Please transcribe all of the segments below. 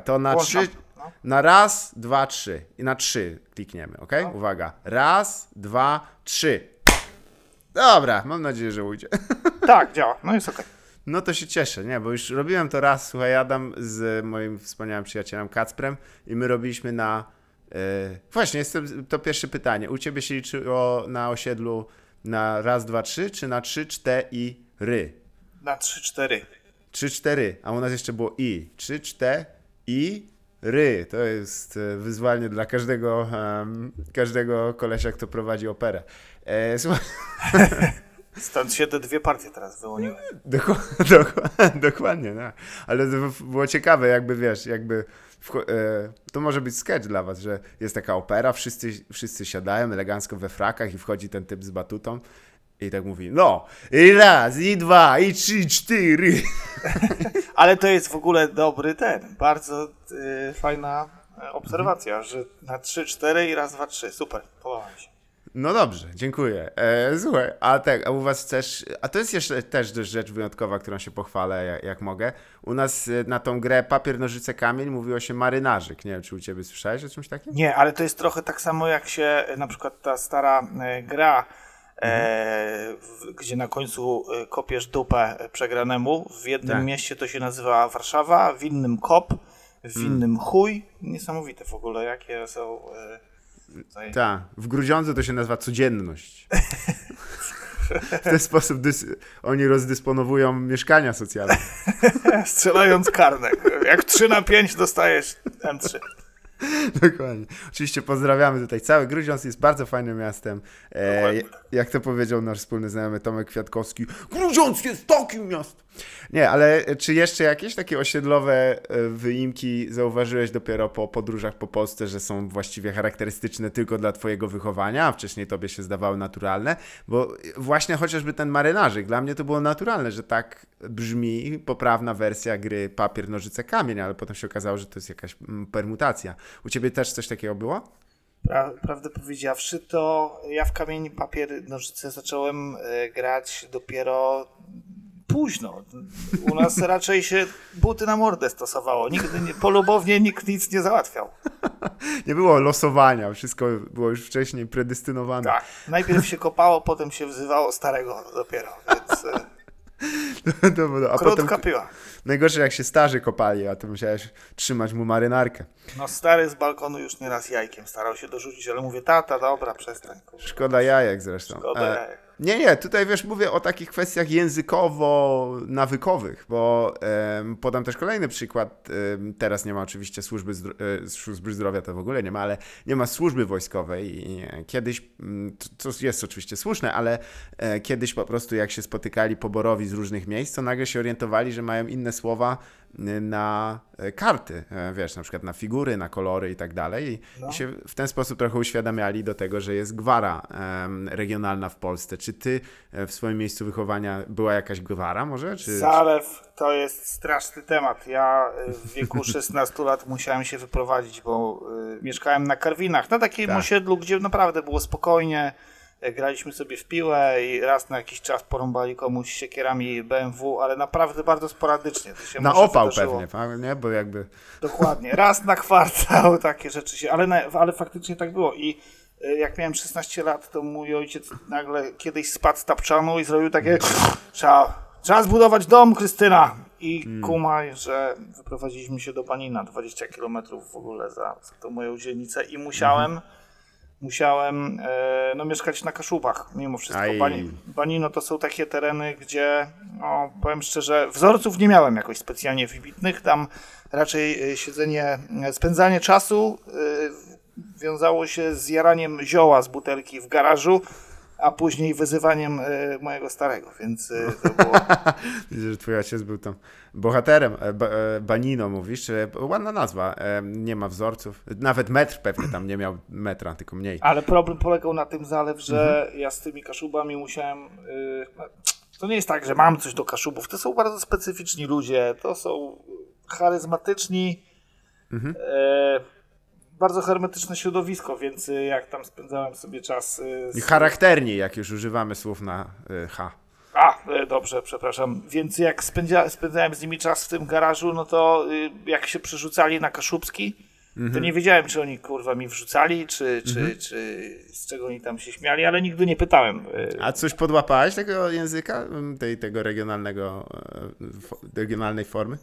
To na Włączam. trzy, No. na raz, dwa, trzy. I na trzy klikniemy, ok? Uwaga. Raz, dwa, trzy. Dobra, mam nadzieję, że ujdzie. Tak, działa. No jest okej. No to się cieszę, nie, bo już robiłem to raz, słuchaj, Adam z moim wspaniałym przyjacielem Kacprem i my robiliśmy na... e, właśnie, jest to, to pierwsze pytanie. U ciebie się liczyło na osiedlu na raz, dwa, trzy, czy na trzy, cztery i ry? Na 3-4. Trzy, cztery, a u nas jeszcze było i. Trzy, cztery i ry. To jest e, wyzwanie dla każdego, em, każdego kolesia, kto prowadzi operę. E, słuchaj, Stąd się te dwie partie teraz wyłoniły. Doko- doko- dokładnie, no. ale było ciekawe, jakby wiesz, jakby wcho- e, to może być sketch dla was, że jest taka opera, wszyscy, wszyscy siadają elegancko we frakach i wchodzi ten typ z batutą i tak mówi, no, i raz, i dwa, i trzy, i cztery. Ale to jest w ogóle dobry ten, bardzo y, fajna e, obserwacja, że na 3-4 i raz, dwa, trzy. Super, podoba mi się. No dobrze, dziękuję. E, słuchaj, a tak, a u was też, a to jest jeszcze też dość rzecz wyjątkowa, którą się pochwalę, jak, jak mogę. U nas e, na tą grę papier, nożyce, kamień mówiło się marynarzyk. Nie wiem, czy u ciebie słyszałeś o czymś takim? Nie, ale to jest trochę tak samo jak się e, na przykład ta stara gra, w, gdzie na końcu e, kopiesz dupę e, przegranemu. W jednym Tak. mieście to się nazywa Warszawa, w innym kop, w innym chuj. Niesamowite w ogóle, jakie są... E, tutaj- Tak, w Grudziądzu to się nazywa codzienność. W ten sposób oni rozdysponowują mieszkania socjalne. Strzelając karnek. Jak 3 na 5 dostajesz M3. Dokładnie. Oczywiście pozdrawiamy tutaj. Cały Grudziądz jest bardzo fajnym miastem. E, jak to powiedział nasz wspólny znajomy Tomek Kwiatkowski, Grudziądz jest takim miastem. Nie, ale czy jeszcze jakieś takie osiedlowe e, wyimki zauważyłeś dopiero po podróżach po Polsce, że są właściwie charakterystyczne tylko dla twojego wychowania, a wcześniej tobie się zdawały naturalne? Bo właśnie chociażby ten marynarzyk, dla mnie to było naturalne, że tak brzmi poprawna wersja gry papier, nożyce, kamień, ale potem się okazało, że to jest jakaś mm, permutacja. U ciebie też coś takiego było? Pra, prawdę powiedziawszy, to ja w kamień, papier, nożyce zacząłem e, grać dopiero późno. U nas raczej się buty na mordę stosowało. Nigdy nie, polubownie nikt nic nie załatwiał. Nie było losowania, wszystko było już wcześniej predestynowane. Tak. Najpierw się kopało, potem się wzywało starego dopiero, więc To było- a krótka potem piła. najgorsze jak się starzy kopali, a to musiałeś trzymać mu marynarkę. No stary z balkonu już nieraz jajkiem starał się dorzucić, ale mówię, tata, dobra, przestań. kurwa. Szkoda jajek zresztą. Szkoda E, jajek. Nie, nie, tutaj wiesz, mówię o takich kwestiach językowo-nawykowych, bo podam też kolejny przykład. Teraz nie ma oczywiście służby, zdro- e, służby zdrowia, to w ogóle nie ma, ale nie ma służby wojskowej e, kiedyś, mm, to jest oczywiście słuszne, ale e, kiedyś po prostu jak się spotykali poborowi z różnych miejsc, to nagle się orientowali, że mają inne słowa na e, karty, e, wiesz, na przykład na figury, na kolory i tak dalej i, No. i się w ten sposób trochę uświadamiali do tego, że jest gwara regionalna w Polsce. Czy ty e, w swoim miejscu wychowania była jakaś gwara może? Czy, Zalew to jest straszny temat. Ja w wieku 16 lat musiałem się wyprowadzić, bo mieszkałem na Karwinach, na takim Tak. osiedlu, gdzie naprawdę było spokojnie. Graliśmy sobie w piłę i raz na jakiś czas porąbali komuś siekierami BMW, ale naprawdę bardzo sporadycznie. Na opał wydarzyło. pewnie, nie? Bo jakby... Dokładnie. Raz na kwartał takie rzeczy się, ale, na, ale faktycznie tak było. I y, jak miałem 16 lat, to mój ojciec nagle kiedyś spadł z tapczanu i zrobił takie trzeba, trzeba zbudować dom, Krystyna. I kumaj, że wyprowadziliśmy się do Banina, 20 km w ogóle za, za tą moją dzielnicę i musiałem musiałem e, no, mieszkać na Kaszubach mimo wszystko. Bani, Banino to są takie tereny, gdzie no, powiem szczerze, wzorców nie miałem jakoś specjalnie wybitnych. Tam raczej e, siedzenie, e, spędzanie czasu wiązało się z jaraniem zioła z butelki w garażu, a później wyzywaniem e, mojego starego, więc e, to było... Widzę, że twój ojciec był tam bohaterem. E, ba, Banino mówisz, ładna nazwa. Nie ma wzorców. Nawet metr pewnie tam nie miał metra, tylko mniej. Ale problem polegał na tym zalew, że ja z tymi kaszubami musiałem. To nie jest tak, że mam coś do kaszubów. To są bardzo specyficzni ludzie. To są charyzmatyczni. e, bardzo hermetyczne środowisko, więc y, jak tam spędzałem sobie czas y, I z, charakterni, jak już używamy słów na y, H. A, dobrze, przepraszam. Więc jak spędzia, spędzałem z nimi czas w tym garażu, no to jak się przerzucali na Kaszubski, to nie wiedziałem, czy oni kurwa mi wrzucali, czy, czy, czy z czego oni tam się śmiali, ale nigdy nie pytałem. A coś podłapałeś tego języka, tej, tego regionalnego, regionalnej formy?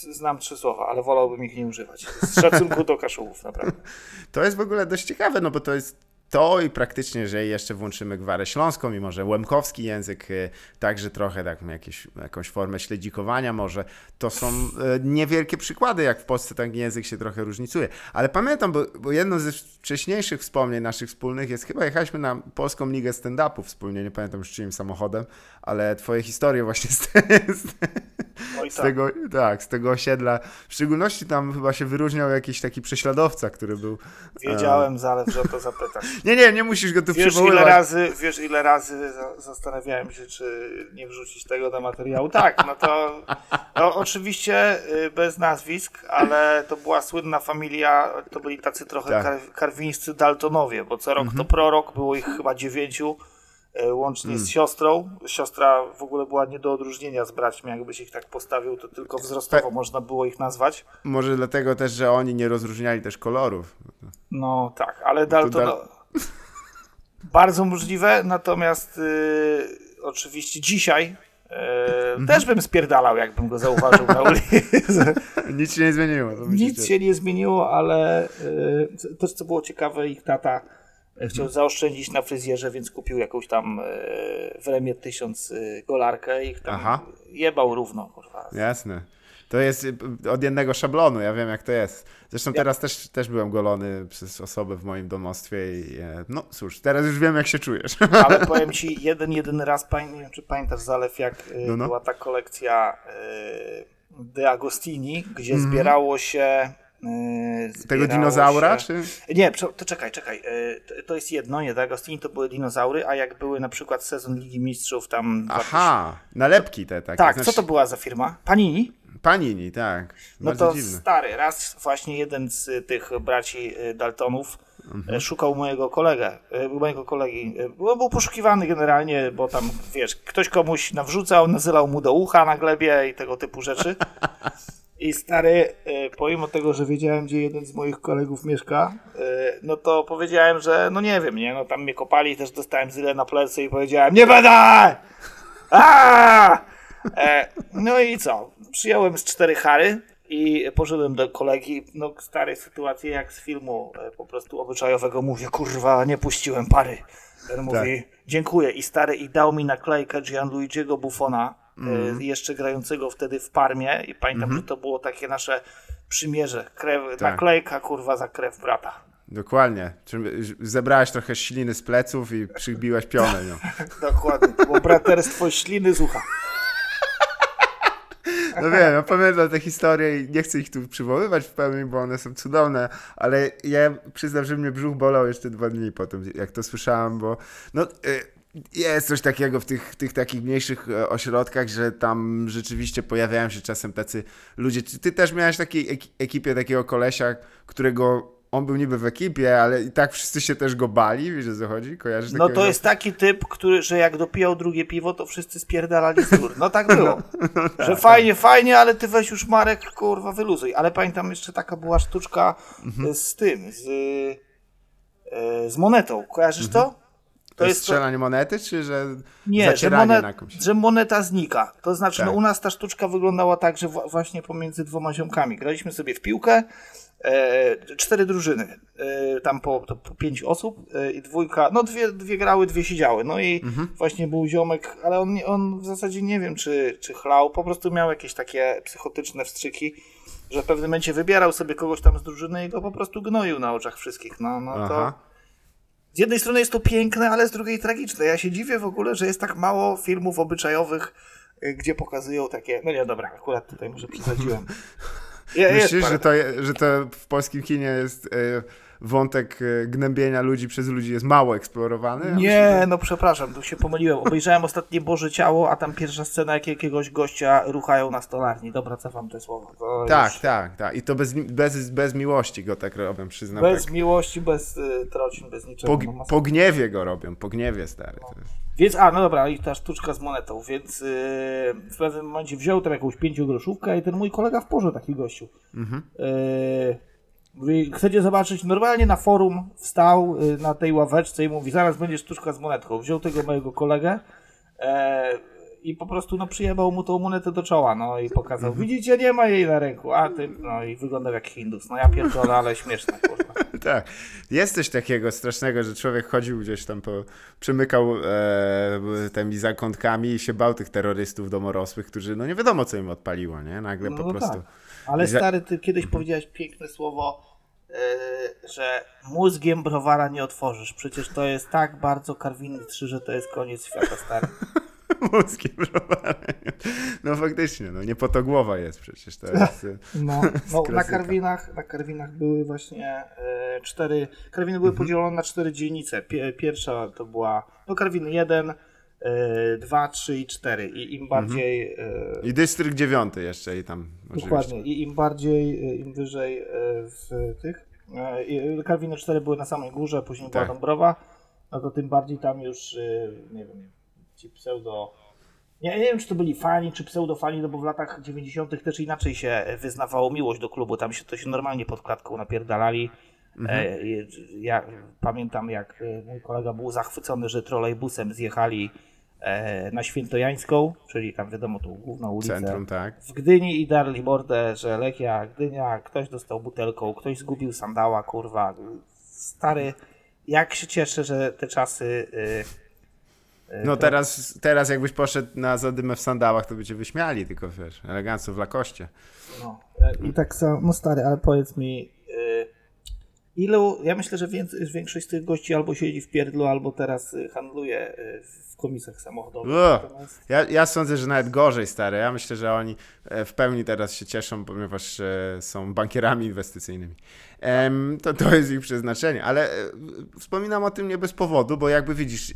Znam trzy słowa, ale wolałbym ich nie używać. Z szacunku do Kaszubów, naprawdę. To jest w ogóle dość ciekawe, no bo to jest to i praktycznie, że jeszcze włączymy gwarę śląską, mimo że łemkowski język, y, także trochę tak, jakieś, jakąś formę śledzikowania może, to są y, niewielkie przykłady, jak w Polsce ten język się trochę różnicuje. Ale pamiętam, bo, bo jedno ze wcześniejszych wspomnień naszych wspólnych jest, chyba jechaliśmy na Polską Ligę Stand-Upu wspólnie, nie pamiętam już czyim samochodem, ale twoje historie właśnie z, z, Oj, z tak. tego, tak, z tego osiedla, w szczególności tam chyba się wyróżniał jakiś taki prześladowca, który był... Wiedziałem, Zalew, że o to zapytasz. Nie, nie, nie musisz go tu Wiesz ile, przywoływać. razy, wiesz, ile razy za- zastanawiałem się, czy nie wrzucić tego do materiału. Tak, no to no, oczywiście y, bez nazwisk, ale to była słynna familia, to byli tacy trochę Tak. kar, karwińscy Daltonowie, bo co rok Mhm. to prorok, było ich chyba dziewięciu, łącznie Mm. z siostrą. Siostra w ogóle była nie do odróżnienia z braćmi, jakbyś ich tak postawił, to tylko wzrostowo Pe- można było ich nazwać. Może dlatego też, że oni nie rozróżniali też kolorów. No tak, ale Dalton. Dal- Bardzo możliwe, natomiast y, oczywiście dzisiaj y, Mhm. też bym spierdalał, jakbym go zauważył na ulicy. Nic się nie zmieniło. Nic się nie zmieniło, ale y, co- też co było ciekawe, ich tata chciał zaoszczędzić na fryzjerze, więc kupił jakąś tam y, w remie tysiąc y, golarkę i tam Aha. jebał równo, kurwa. Jasne. To jest od jednego szablonu, ja wiem jak to jest. Zresztą teraz też, też byłem golony przez osobę w moim domostwie i e, no cóż, teraz już wiem jak się czujesz. Ale powiem ci, jeden, jedyny raz, nie wiem czy pamiętasz Zalew, jak No, no. była ta kolekcja De Agostini, gdzie zbierało się... y, Mhm. Tego dinozaura, się... czy? Nie, to czekaj, czekaj. y, to- jest jedno, nie, De Agostini to były dinozaury, a jak były na przykład sezon Ligi Mistrzów tam... 2000 Aha, nalepki te takie. Tak, znaczy, co to była za firma? Panini? Panini, tak. No to dziwne. stary, raz właśnie jeden z tych braci y, Daltonów Mhm. y, szukał mojego kolegę, y, mojego kolegi. Był, był poszukiwany generalnie, bo tam, wiesz, ktoś komuś nawrzucał, nazywał mu do ucha na glebie i tego typu rzeczy. I stary, y, pomimo tego, że wiedziałem, gdzie jeden z moich kolegów mieszka, y, no to powiedziałem, że no nie wiem, nie, no tam mnie kopali, też dostałem zyle na plecy i powiedziałem, nie będę! Aaaa! E, no i co? Przyjąłem z cztery hary i poszedłem do kolegi. No, stare sytuacje jak z filmu e, po prostu obyczajowego. Mówię, kurwa, nie puściłem pary. Ten mówi, dziękuję. I stary, i dał mi naklejkę Gianluigiego Buffona, e, jeszcze grającego wtedy w Parmie. I pamiętam, że to było takie nasze przymierze. Krew, Naklejka, kurwa, za krew brata. Dokładnie. Zebrałeś trochę śliny z pleców i przybiłeś pionę nią. Dokładnie. To było braterstwo śliny z ucha. No wiem, ja pamiętam te historie i nie chcę ich tu przywoływać w pełni, bo one są cudowne, ale ja przyznam, że mnie brzuch bolał jeszcze dwa dni po tym, jak to słyszałem, bo no, y, jest coś takiego w tych, tych takich mniejszych e, ośrodkach, że tam rzeczywiście pojawiają się czasem tacy ludzie. Czy ty też miałeś takiej ek- ekipie takiego kolesia, którego on był niby w ekipie, ale i tak wszyscy się też go bali, wiesz o co chodzi? Kojarzysz No to jest taki typ, który, że jak dopijał drugie piwo, to wszyscy spierdalali z gór. No tak było. że fajnie, fajnie, ale ty weź już Marek, kurwa, wyluzuj. Ale pamiętam jeszcze taka była sztuczka Mhm. e, z tym, z, e, z monetą. Kojarzysz to? To jest jest to- strzelanie monety, czy że Nie, że, zacieranie monet, na jakąś? że moneta znika. To znaczy, Tak. no u nas ta sztuczka wyglądała tak, że właśnie pomiędzy dwoma ziomkami. Graliśmy sobie w piłkę, e, cztery drużyny, e, tam po, po pięć osób e, i dwójka, no dwie, dwie grały, dwie siedziały. No i Mhm. właśnie był ziomek, ale on, on w zasadzie nie wiem, czy, czy chlał, po prostu miał jakieś takie psychotyczne wstrzyki, że w pewnym momencie wybierał sobie kogoś tam z drużyny i go po prostu gnoił na oczach wszystkich. No, no to... Aha. Z jednej strony jest to piękne, ale z drugiej tragiczne. Ja się dziwię w ogóle, że jest tak mało filmów obyczajowych, y, gdzie pokazują takie. No nie, dobra, akurat tutaj może przesadziłem. Je- Myślisz, że to, że to w polskim kinie jest e, wątek e, gnębienia ludzi przez ludzi jest mało eksplorowany. Nie, no przepraszam, tu się pomyliłem. Obejrzałem ostatnie Boże Ciało, a tam pierwsza scena, jak jakiegoś gościa ruchają na stolarni. Dobra, cofam te słowa. To Tak, już tak, tak. I to bez, bez, bez miłości go tak robią, przyznam. Bez tak. miłości, bez y, trocin, bez niczego. Po, no, po gniewie go robią, po gniewie stary. Jest. Więc, a no dobra, i ta sztuczka z monetą, więc yy, w pewnym momencie wziął tam jakąś pięciogroszówkę i ten mój kolega w porze taki gościu. Mhm. Yy, chcecie zobaczyć, normalnie na forum wstał yy, na tej ławeczce i mówi, zaraz będzie sztuczka z monetką. Wziął tego mojego kolegę e, i po prostu no przyjebał mu tą monetę do czoła, no i pokazał, Mhm. widzicie, nie ma jej na ręku, a ty, no i wyglądał jak Hindus. No ja pierdolę, ale śmieszne, kurwa. Tak. Jest coś takiego strasznego, że człowiek chodził gdzieś tam po. przemykał e, tymi zakątkami i się bał tych terrorystów domorosłych, którzy no nie wiadomo co im odpaliło, nie? Nagle po No prostu. tak. Ale stary, ty kiedyś powiedziałeś piękne słowo, yy, że mózgiem browara nie otworzysz. Przecież to jest tak bardzo Karwiny 3, że to jest koniec świata, stary. Mózgiem browarem. No faktycznie, no nie po to głowa jest przecież. To jest, e, No, no na. Karwinach, na Karwinach były właśnie e, cztery, Karwiny były podzielone na cztery dzielnice. Pie, pierwsza to była, no Karwiny 1, e, 2, 3 i 4 i im bardziej... E, I dystrykt dziewiąty jeszcze i tam. oczywiście. Dokładnie. I im bardziej, e, im wyżej e, w tych. e, Kalwiny 4 były na samej górze, później była Tak. Dąbrowa, no to tym bardziej tam już, e, nie wiem, ci pseudo. Nie, nie wiem, czy to byli fani, czy pseudofani, no bo w latach 90. też inaczej się wyznawało miłość do klubu. Tam się to się normalnie pod klatką napierdalali. E, i- ja pamiętam, jak e, mój kolega był zachwycony, że trolejbusem zjechali e, na Świętojańską, czyli tam wiadomo, tą główną ulicę Centrum, tak. w Gdyni i darli mordę, że Lechia, Gdynia, ktoś dostał butelką, ktoś zgubił sandała, kurwa. Stary, jak się cieszę, że te czasy... y, y, No te- teraz, teraz jakbyś poszedł na zadymę w sandałach, to by cię wyśmiali, tylko wiesz, elegancko w lakoście. No, e, I tak samo, no stary, ale powiedz mi, ilu, ja myślę, że większość z tych gości albo siedzi w pierdlu, albo teraz y, handluje y, w komisach samochodowych. Natomiast- Ja, ja sądzę, że nawet gorzej, stary. Ja myślę, że oni e, w pełni teraz się cieszą, ponieważ e, są bankierami inwestycyjnymi. To, to jest ich przeznaczenie, ale e, wspominam o tym nie bez powodu, bo jakby widzisz,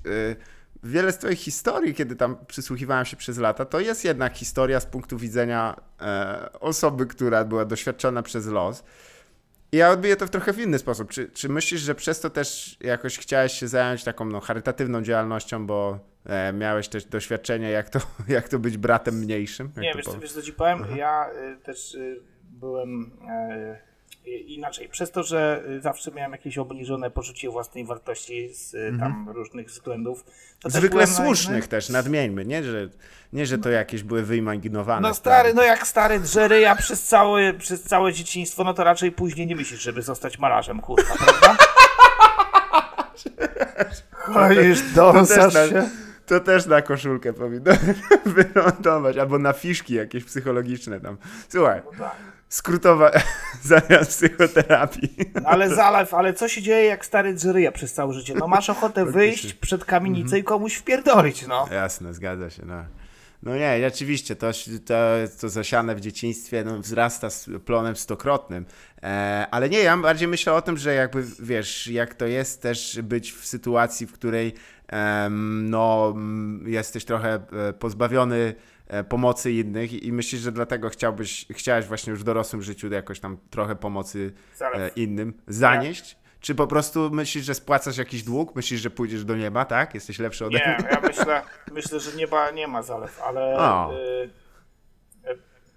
wiele z twoich historii, kiedy tam przysłuchiwałem się przez lata, to jest jednak historia z punktu widzenia e, osoby, która była doświadczona przez los. Ja odbiję to w trochę w inny sposób. Czy, czy myślisz, że przez to też jakoś chciałeś się zająć taką no, charytatywną działalnością, bo e, miałeś też doświadczenie, jak to, jak to być bratem mniejszym? Nie, wiesz, po- co- wiesz co ci powiem? Ja y, też y, byłem y, inaczej. Przez to, że y, zawsze miałem jakieś obniżone poczucie własnej wartości z y, tam różnych względów. To też Zwykle byłem słusznych naiwny. też, nadmieńmy, nie że, nie, że to jakieś były wyimaginowane. No sprawy. stary, no jak stary drzeryja przez całe, przez całe dzieciństwo, no to raczej później nie myślisz, żeby zostać malarzem, kurwa, prawda? Chodzisz, to, też dąsasz na, się. to też na koszulkę powinno wylądować, albo na fiszki jakieś psychologiczne tam. Słuchaj, tak. Skrótowa zamiast psychoterapii. No ale zalew, ale co się dzieje jak stary drzeryja przez całe życie? No masz ochotę wyjść przed kamienicę i komuś wpierdolić, no. Jasne, zgadza się. No, no nie, rzeczywiście, to, to, to zasiane w dzieciństwie no, wzrasta z plonem stokrotnym. E, ale nie, ja bardziej myślę o tym, że jakby, wiesz, jak to jest też być w sytuacji, w której em, no, jesteś trochę e, pozbawiony pomocy innych i, myślisz, że dlatego chciałbyś, chciałeś właśnie już w dorosłym życiu jakoś tam trochę pomocy e, Zalew. innym zanieść? Czy po prostu myślisz, że spłacasz jakiś dług? Myślisz, że pójdziesz do nieba, tak? Jesteś lepszy ode Nie, mnie? ja myślę, myślę, że nieba nie ma zalew, ale y,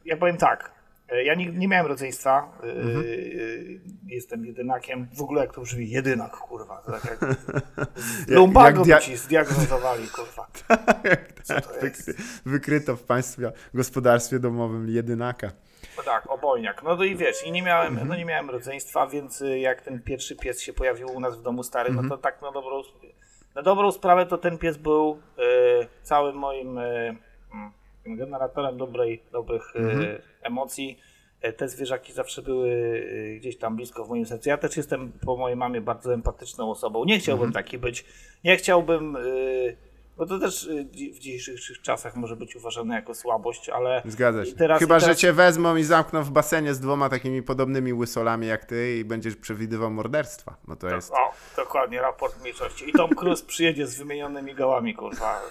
ja powiem tak. Y, Ja nie, nie miałem rodzeństwa. y, Mhm. y, jestem jedynakiem. W ogóle jak to brzmi? Jedynak, kurwa. To tak jak lumbago jak by dia- ci zdiagnozowali, kurwa. Jest? Wykry- Wykryto w państwie gospodarstwie domowym jedynaka. No tak, obojniak. No to i wiesz, i nie miałem, Mhm. no nie miałem rodzeństwa, więc jak ten pierwszy pies się pojawił u nas w domu stary, Mhm. no to tak na dobrą, na dobrą sprawę to ten pies był y, całym moim y, tym generatorem dobrej, dobrych y, Mhm. emocji. Y, Te zwierzaki zawsze były y, gdzieś tam blisko w moim sercu. Ja też jestem po mojej mamie bardzo empatyczną osobą. Nie chciałbym Mhm. taki być. Nie chciałbym Bo to też w dzisiejszych czasach może być uważane jako słabość, ale Zgadza się. teraz- Chyba, teraz- że cię wezmą i zamkną w basenie z dwoma takimi podobnymi łysolami jak ty i będziesz przewidywał morderstwa. No to jest... O, dokładnie, raport mniejszości. I Tom Cruise przyjedzie z wymienionymi gałami, kurwa.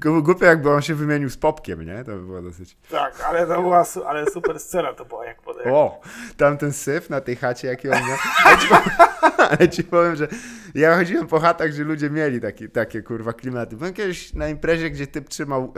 Głupio jakby on się wymienił z Popkiem, nie? To by było dosyć... Tak, ale to była su- ale super scena to była, jak podaję. O, tamten syf na tej chacie, jaki on miał. Ale ci, powiem, ale ci powiem, że ja chodziłem po chatach, gdzie ludzie mieli taki, takie kurwa klimaty. Byłem kiedyś na imprezie, gdzie typ trzymał e,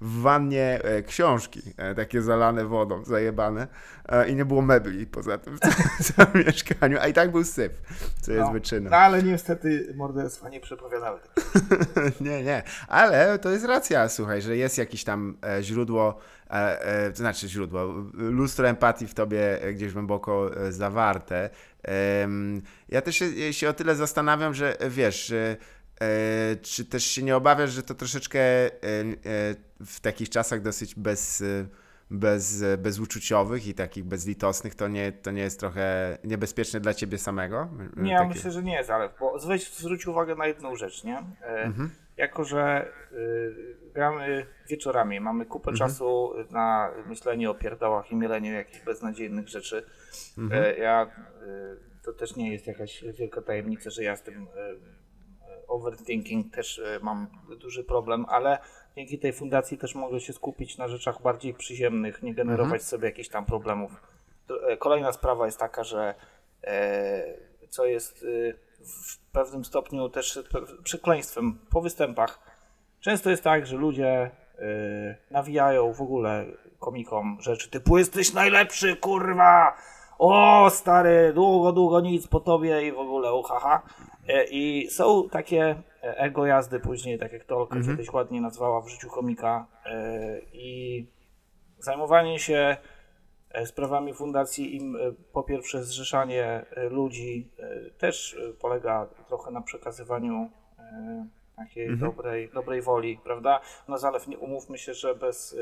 w wannie e, książki, e, takie zalane wodą, zajebane e, i nie było mebli poza tym w całym mieszkaniu, a i tak był syf, co jest No. wyczynem. No ale niestety morderstwa nie przepowiadały tego. Nie, nie, ale to jest racja, słuchaj, że jest jakieś tam e, źródło, e, e, to znaczy źródło, lustro empatii w tobie gdzieś głęboko zawarte. Ja też się, o tyle zastanawiam, że wiesz, czy też się nie obawiasz, że to troszeczkę w takich czasach dosyć bez, bez, bezuczuciowych i takich bezlitosnych, to nie, to nie jest trochę niebezpieczne dla ciebie samego? Nie, ja Takie- myślę, że nie jest, ale bo zwróć, zwróć uwagę na jedną rzecz, nie? E, Jako, że y, gramy wieczorami, mamy kupę czasu na myślenie o pierdołach i mieleniu jakichś beznadziejnych rzeczy. E, ja, y, to też nie jest jakaś wielka tajemnica, że ja z tym overthinking też mam duży problem, ale dzięki tej fundacji też mogę się skupić na rzeczach bardziej przyziemnych, nie generować sobie jakichś tam problemów. E, Kolejna sprawa jest taka, że e, co jest y, w pewnym stopniu też przekleństwem po występach. Często jest tak, że ludzie nawijają w ogóle komikom rzeczy typu jesteś najlepszy, kurwa! O, stary, długo, długo nic po tobie i w ogóle uhaha. E, I są takie e, ego jazdy później, tak jak to Olka kiedyś ładnie nazwała w życiu komika. E, I zajmowanie się e, sprawami fundacji im e, po pierwsze zrzeszanie ludzi też polega trochę na przekazywaniu takiej dobrej, dobrej woli, prawda? No zalew, nie umówmy się, że bez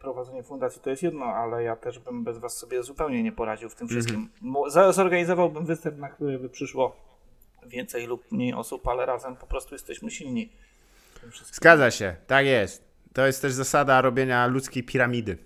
prowadzenia fundacji to jest jedno, ale ja też bym bez was sobie zupełnie nie poradził w tym wszystkim. Mo- za- Zorganizowałbym występ, na który by przyszło więcej lub mniej osób, ale razem po prostu jesteśmy silni. Zgadza się, tak jest. To jest też zasada robienia ludzkiej piramidy.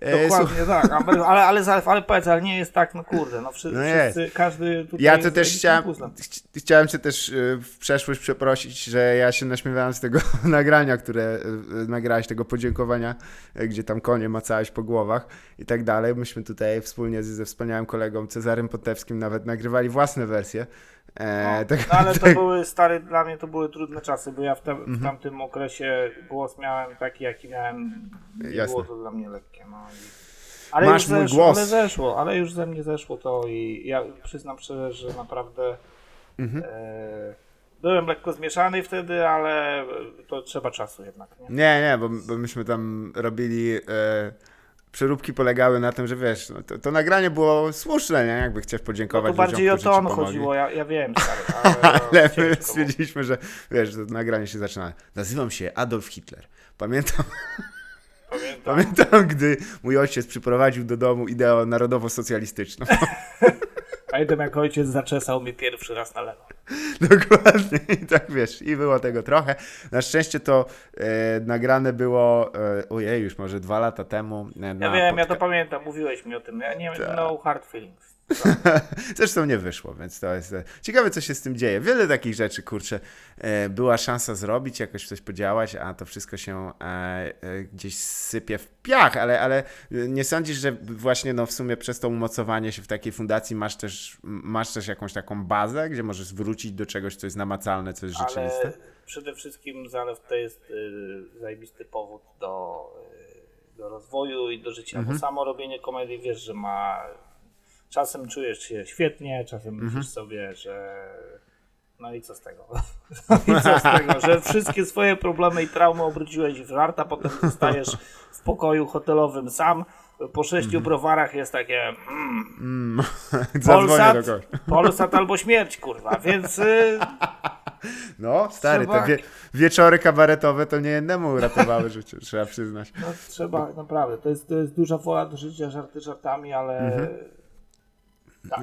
E, Dokładnie tak, ale, ale, ale, ale, powiedz, ale nie jest tak, no kurde, no wszyscy, No wszyscy każdy tutaj Ja to też chciałem, chci- chciałem cię też y, w przeszłość przeprosić, że ja się naśmiewałem z tego nagrania, które y, y, nagrałeś, tego podziękowania, gdzie tam konie macałeś po głowach i tak dalej. Myśmy tutaj wspólnie z, ze wspaniałym kolegą Cezarym Potewskim nawet nagrywali własne wersje. E, No, tak, no ale to tak, były, stary, dla mnie to były trudne czasy, bo ja w, tam, Mhm. w tamtym okresie głos miałem taki, jaki miałem, Jasne. było to dla mnie lekkie, no. Ale Masz już mój zeszło, głos. Ale zeszło, ale już ze mnie zeszło to i ja przyznam szczerze, że naprawdę Mhm. e, byłem lekko zmieszany wtedy, ale to trzeba czasu jednak, nie? Nie, nie, bo, bo myśmy tam robili. E, przeróbki polegały na tym, że wiesz, no, to, to nagranie było słuszne, nie? Jakby chcieć No podziękować to bardziej ludziom, o to on chodziło, ja, ja wiem, stary, ale, Ale my stwierdziliśmy, że wiesz, to nagranie się zaczyna. Nazywam się Adolf Hitler. Pamiętam, Pamiętam. pamiętam, gdy mój ojciec przyprowadził do domu ideę narodowo-socjalistyczną. Pamiętam jak ojciec zaczesał mnie pierwszy raz na lewo. Dokładnie. I tak wiesz, i było tego trochę. Na szczęście to e, nagrane było, e, ojej, już może dwa lata temu. E, Ja wiem, ja to podca- pamiętam, mówiłeś mi o tym. Ja nie Tak. no hard feelings. Zresztą nie wyszło, więc to jest e, ciekawe, co się z tym dzieje. Wiele takich rzeczy, kurczę, e, była szansa zrobić, jakoś coś podziałać, a to wszystko się e, gdzieś sypie w piach, ale, ale nie sądzisz, że właśnie no, w sumie przez to umocowanie się w takiej fundacji masz też, masz też jakąś taką bazę, gdzie możesz wrócić do czegoś, co jest namacalne, co jest rzeczywiste? Ale przede wszystkim zalew to jest y, zajebisty powód do, do rozwoju i do życia. Mhm. Bo samo robienie komedii wiesz, że ma. Czasem czujesz się świetnie, czasem Mhm. myślisz sobie, że. No i co z tego? No i co z tego, że wszystkie swoje problemy i traumy obróciłeś w żart, a potem zostajesz w pokoju hotelowym sam. Po sześciu Mhm. browarach jest takie. Mm, Zadzwonię Polsat. Polsat albo śmierć, kurwa. Więc y, No, stary, Trzeba- te wie, wieczory kabaretowe to nie jednemu uratowały życie, trzeba przyznać. No trzeba, naprawdę, to jest, to jest duża wola do życia, żarty żartami, ale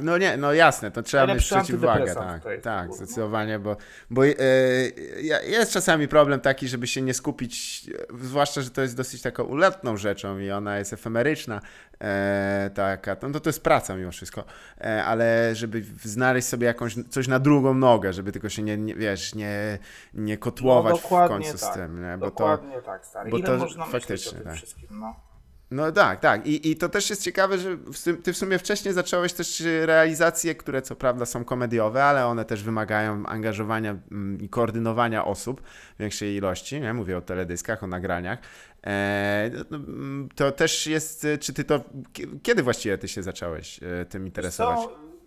No nie, no jasne, to trzeba mieć przeciwwagę, tak, tak, zdecydowanie, bo, bo ja- jest czasami problem taki, żeby się nie skupić, zwłaszcza, że to jest dosyć taką uletną rzeczą i ona jest efemeryczna, e, taka, no to to jest praca mimo wszystko, e, ale żeby znaleźć sobie jakąś, coś na drugą nogę, żeby tylko się nie, nie wiesz, nie, nie kotłować w dokładnie końcu z tak. tym, nie? bo to... Dokładnie tak, stary. bo Ile to można faktycznie, o tym tak. wszystkim, no. No tak, tak. I, I to też jest ciekawe, że w ty w sumie wcześniej zacząłeś też realizacje, które co prawda są komediowe, ale one też wymagają angażowania mm, i koordynowania osób w większej ilości. Nie? Mówię o teledyskach, o nagraniach. E, no, mm, to też jest, czy ty to, kie- kiedy właściwie ty się zacząłeś e, tym interesować?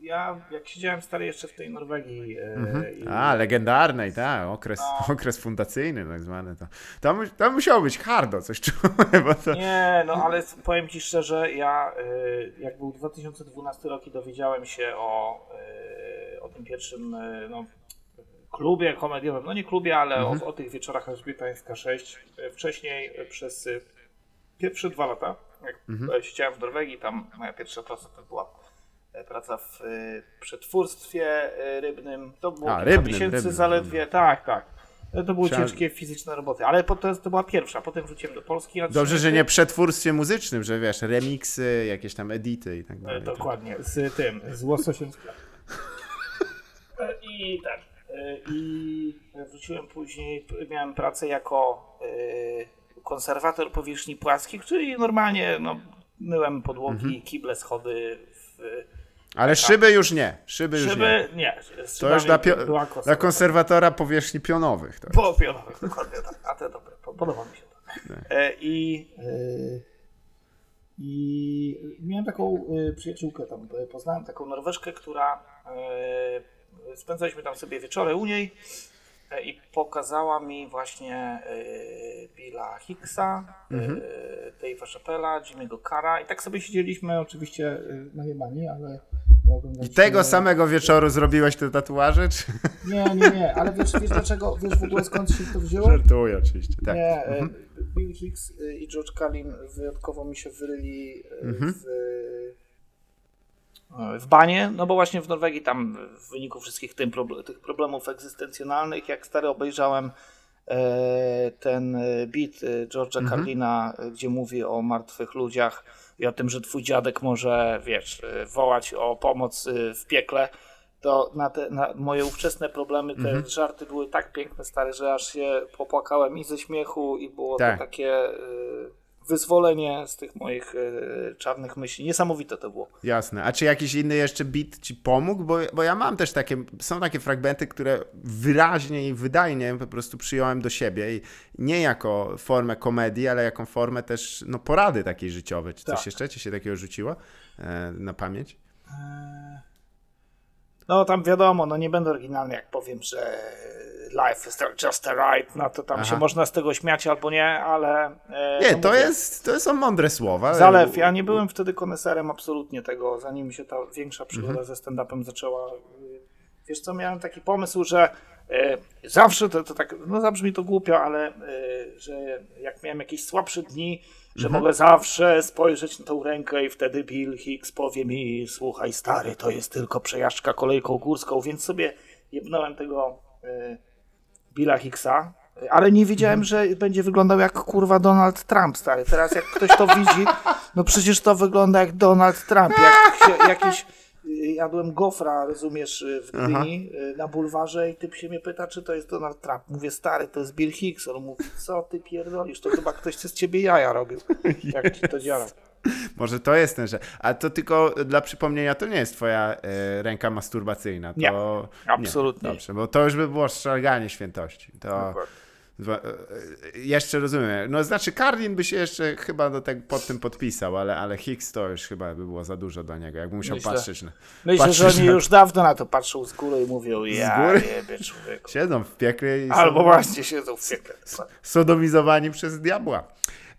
Ja jak siedziałem stary jeszcze w tej Norwegii e, Mhm. i A, legendarnej, tak, okres, No. okres fundacyjny tak zwany. To, mu- to musiało być hardo, coś czułem, to... Nie, no ale powiem ci szczerze, ja y, jak był 2012 rok i dowiedziałem się o, y, o tym pierwszym no, klubie komediowym, no nie klubie, ale Mhm. o, o tych wieczorach Elżbietańska 6. Y, Wcześniej przez pierwsze dwa lata, jak Mhm. siedziałem w Norwegii, tam moja pierwsza praca to była praca w y, przetwórstwie y, rybnym. To było A, rybnym, miesięcy rybnym, zaledwie, tak, tak. To były ciężkie fizyczne roboty, ale potem to była pierwsza, potem wróciłem do Polski. Dobrze, że nie przetwórstwie muzycznym, że wiesz, remiksy, jakieś tam edity i tak E, dalej. Dokładnie, z tym, z łososiem z. E, I tak. e, I wróciłem później, miałem pracę jako e, konserwator powierzchni płaskich, czyli normalnie no, myłem podłogi, Mhm. kible, schody. W, Ale szyby już nie, szyby już nie. szyby, nie. z To już szybami dla, pio- była dla konserwatora powierzchni pionowych. Po pionowych, dokładnie tak. A te dobre, po- podoba mi się to. E, I, e, I miałem taką e, przyjaciółkę tam, e, poznałem taką Norweżkę, która e, spędzaliśmy tam sobie wieczory u niej e, i pokazała mi właśnie e, Billa Hicksa, Mhm. e, Dave'a Chappella, Jimmy'ego Cara i tak sobie siedzieliśmy oczywiście e, najebani, ale oglądaliśmy- Tego samego wieczoru zrobiłeś te tatuaże? Czy... Nie, nie, nie, ale wiesz, wiesz dlaczego, wiesz w ogóle skąd się to wzięło? Żartuję oczywiście, tak. Nie, e, Bill Hicks e, i George Carlin wyjątkowo mi się wyryli e, w, e, w banie, no bo właśnie w Norwegii tam w wyniku wszystkich tym, tych problemów egzystencjonalnych, jak stary obejrzałem ten beat George'a Carlina, e, gdzie mówi o martwych ludziach i o tym, że twój dziadek może, wiesz, e, wołać o pomoc e, w piekle, to na, te, na moje ówczesne problemy te żarty były tak piękne, stare, że aż się popłakałem i ze śmiechu i było Tak. to takie y, wyzwolenie z tych moich y, czarnych myśli. Niesamowite to było. Jasne. A czy jakiś inny jeszcze beat ci pomógł? Bo, bo ja mam też takie, są takie fragmenty, które wyraźnie i wydajnie po prostu przyjąłem do siebie i nie jako formę komedii, ale jako formę też no, porady takiej życiowej. Czy coś Tak. jeszcze ci się takiego rzuciło e, na pamięć? No tam wiadomo, no nie będę oryginalny jak powiem, że life is just a ride, no to tam Aha. się można z tego śmiać albo nie, ale... e, Nie, no to, mówię, jest, to są mądre słowa. Zalew, ja nie byłem wtedy koneserem absolutnie tego, zanim się ta większa przygoda Mhm. ze stand-upem zaczęła. Wiesz co, miałem taki pomysł, że e, zawsze, to, to tak, no zabrzmi to głupio, ale e, że jak miałem jakieś słabsze dni, że Mhm. mogę zawsze spojrzeć na tą rękę i wtedy Bill Hicks powie mi, słuchaj stary, to jest tylko przejażdżka kolejką górską, więc sobie jebnąłem tego Billa Hicksa, ale nie wiedziałem, Mhm. że będzie wyglądał jak kurwa Donald Trump, stary. Teraz jak ktoś to widzi, no przecież to wygląda jak Donald Trump. Jak się, jakiś, y, jadłem gofra, rozumiesz, y, w Gdyni y, na bulwarze i typ się mnie pyta, czy to jest Donald Trump. Mówię, stary, to jest Bill Hicks. On mówi, co ty pierdolisz, to chyba ktoś z ciebie jaja robił, jak ci to działa. Może to jest ten, że. A to tylko dla przypomnienia, to nie jest twoja e, ręka masturbacyjna. To... Nie, absolutnie. Nie, dobrze, bo to już by było szarganie świętości. To. E, e, Jeszcze rozumiem. No znaczy, Karlin by się jeszcze chyba do tego, pod tym podpisał, ale, ale Hicks to już chyba by było za dużo dla niego. Jakby musiał Myślę. patrzeć na. Myślę, że patrzeć oni na- już dawno na to patrzą z góry i mówią, ja góry? jebie człowieku. Siedzą w piekle i Albo są właśnie siedzą w piekle. sodomizowani przez diabła.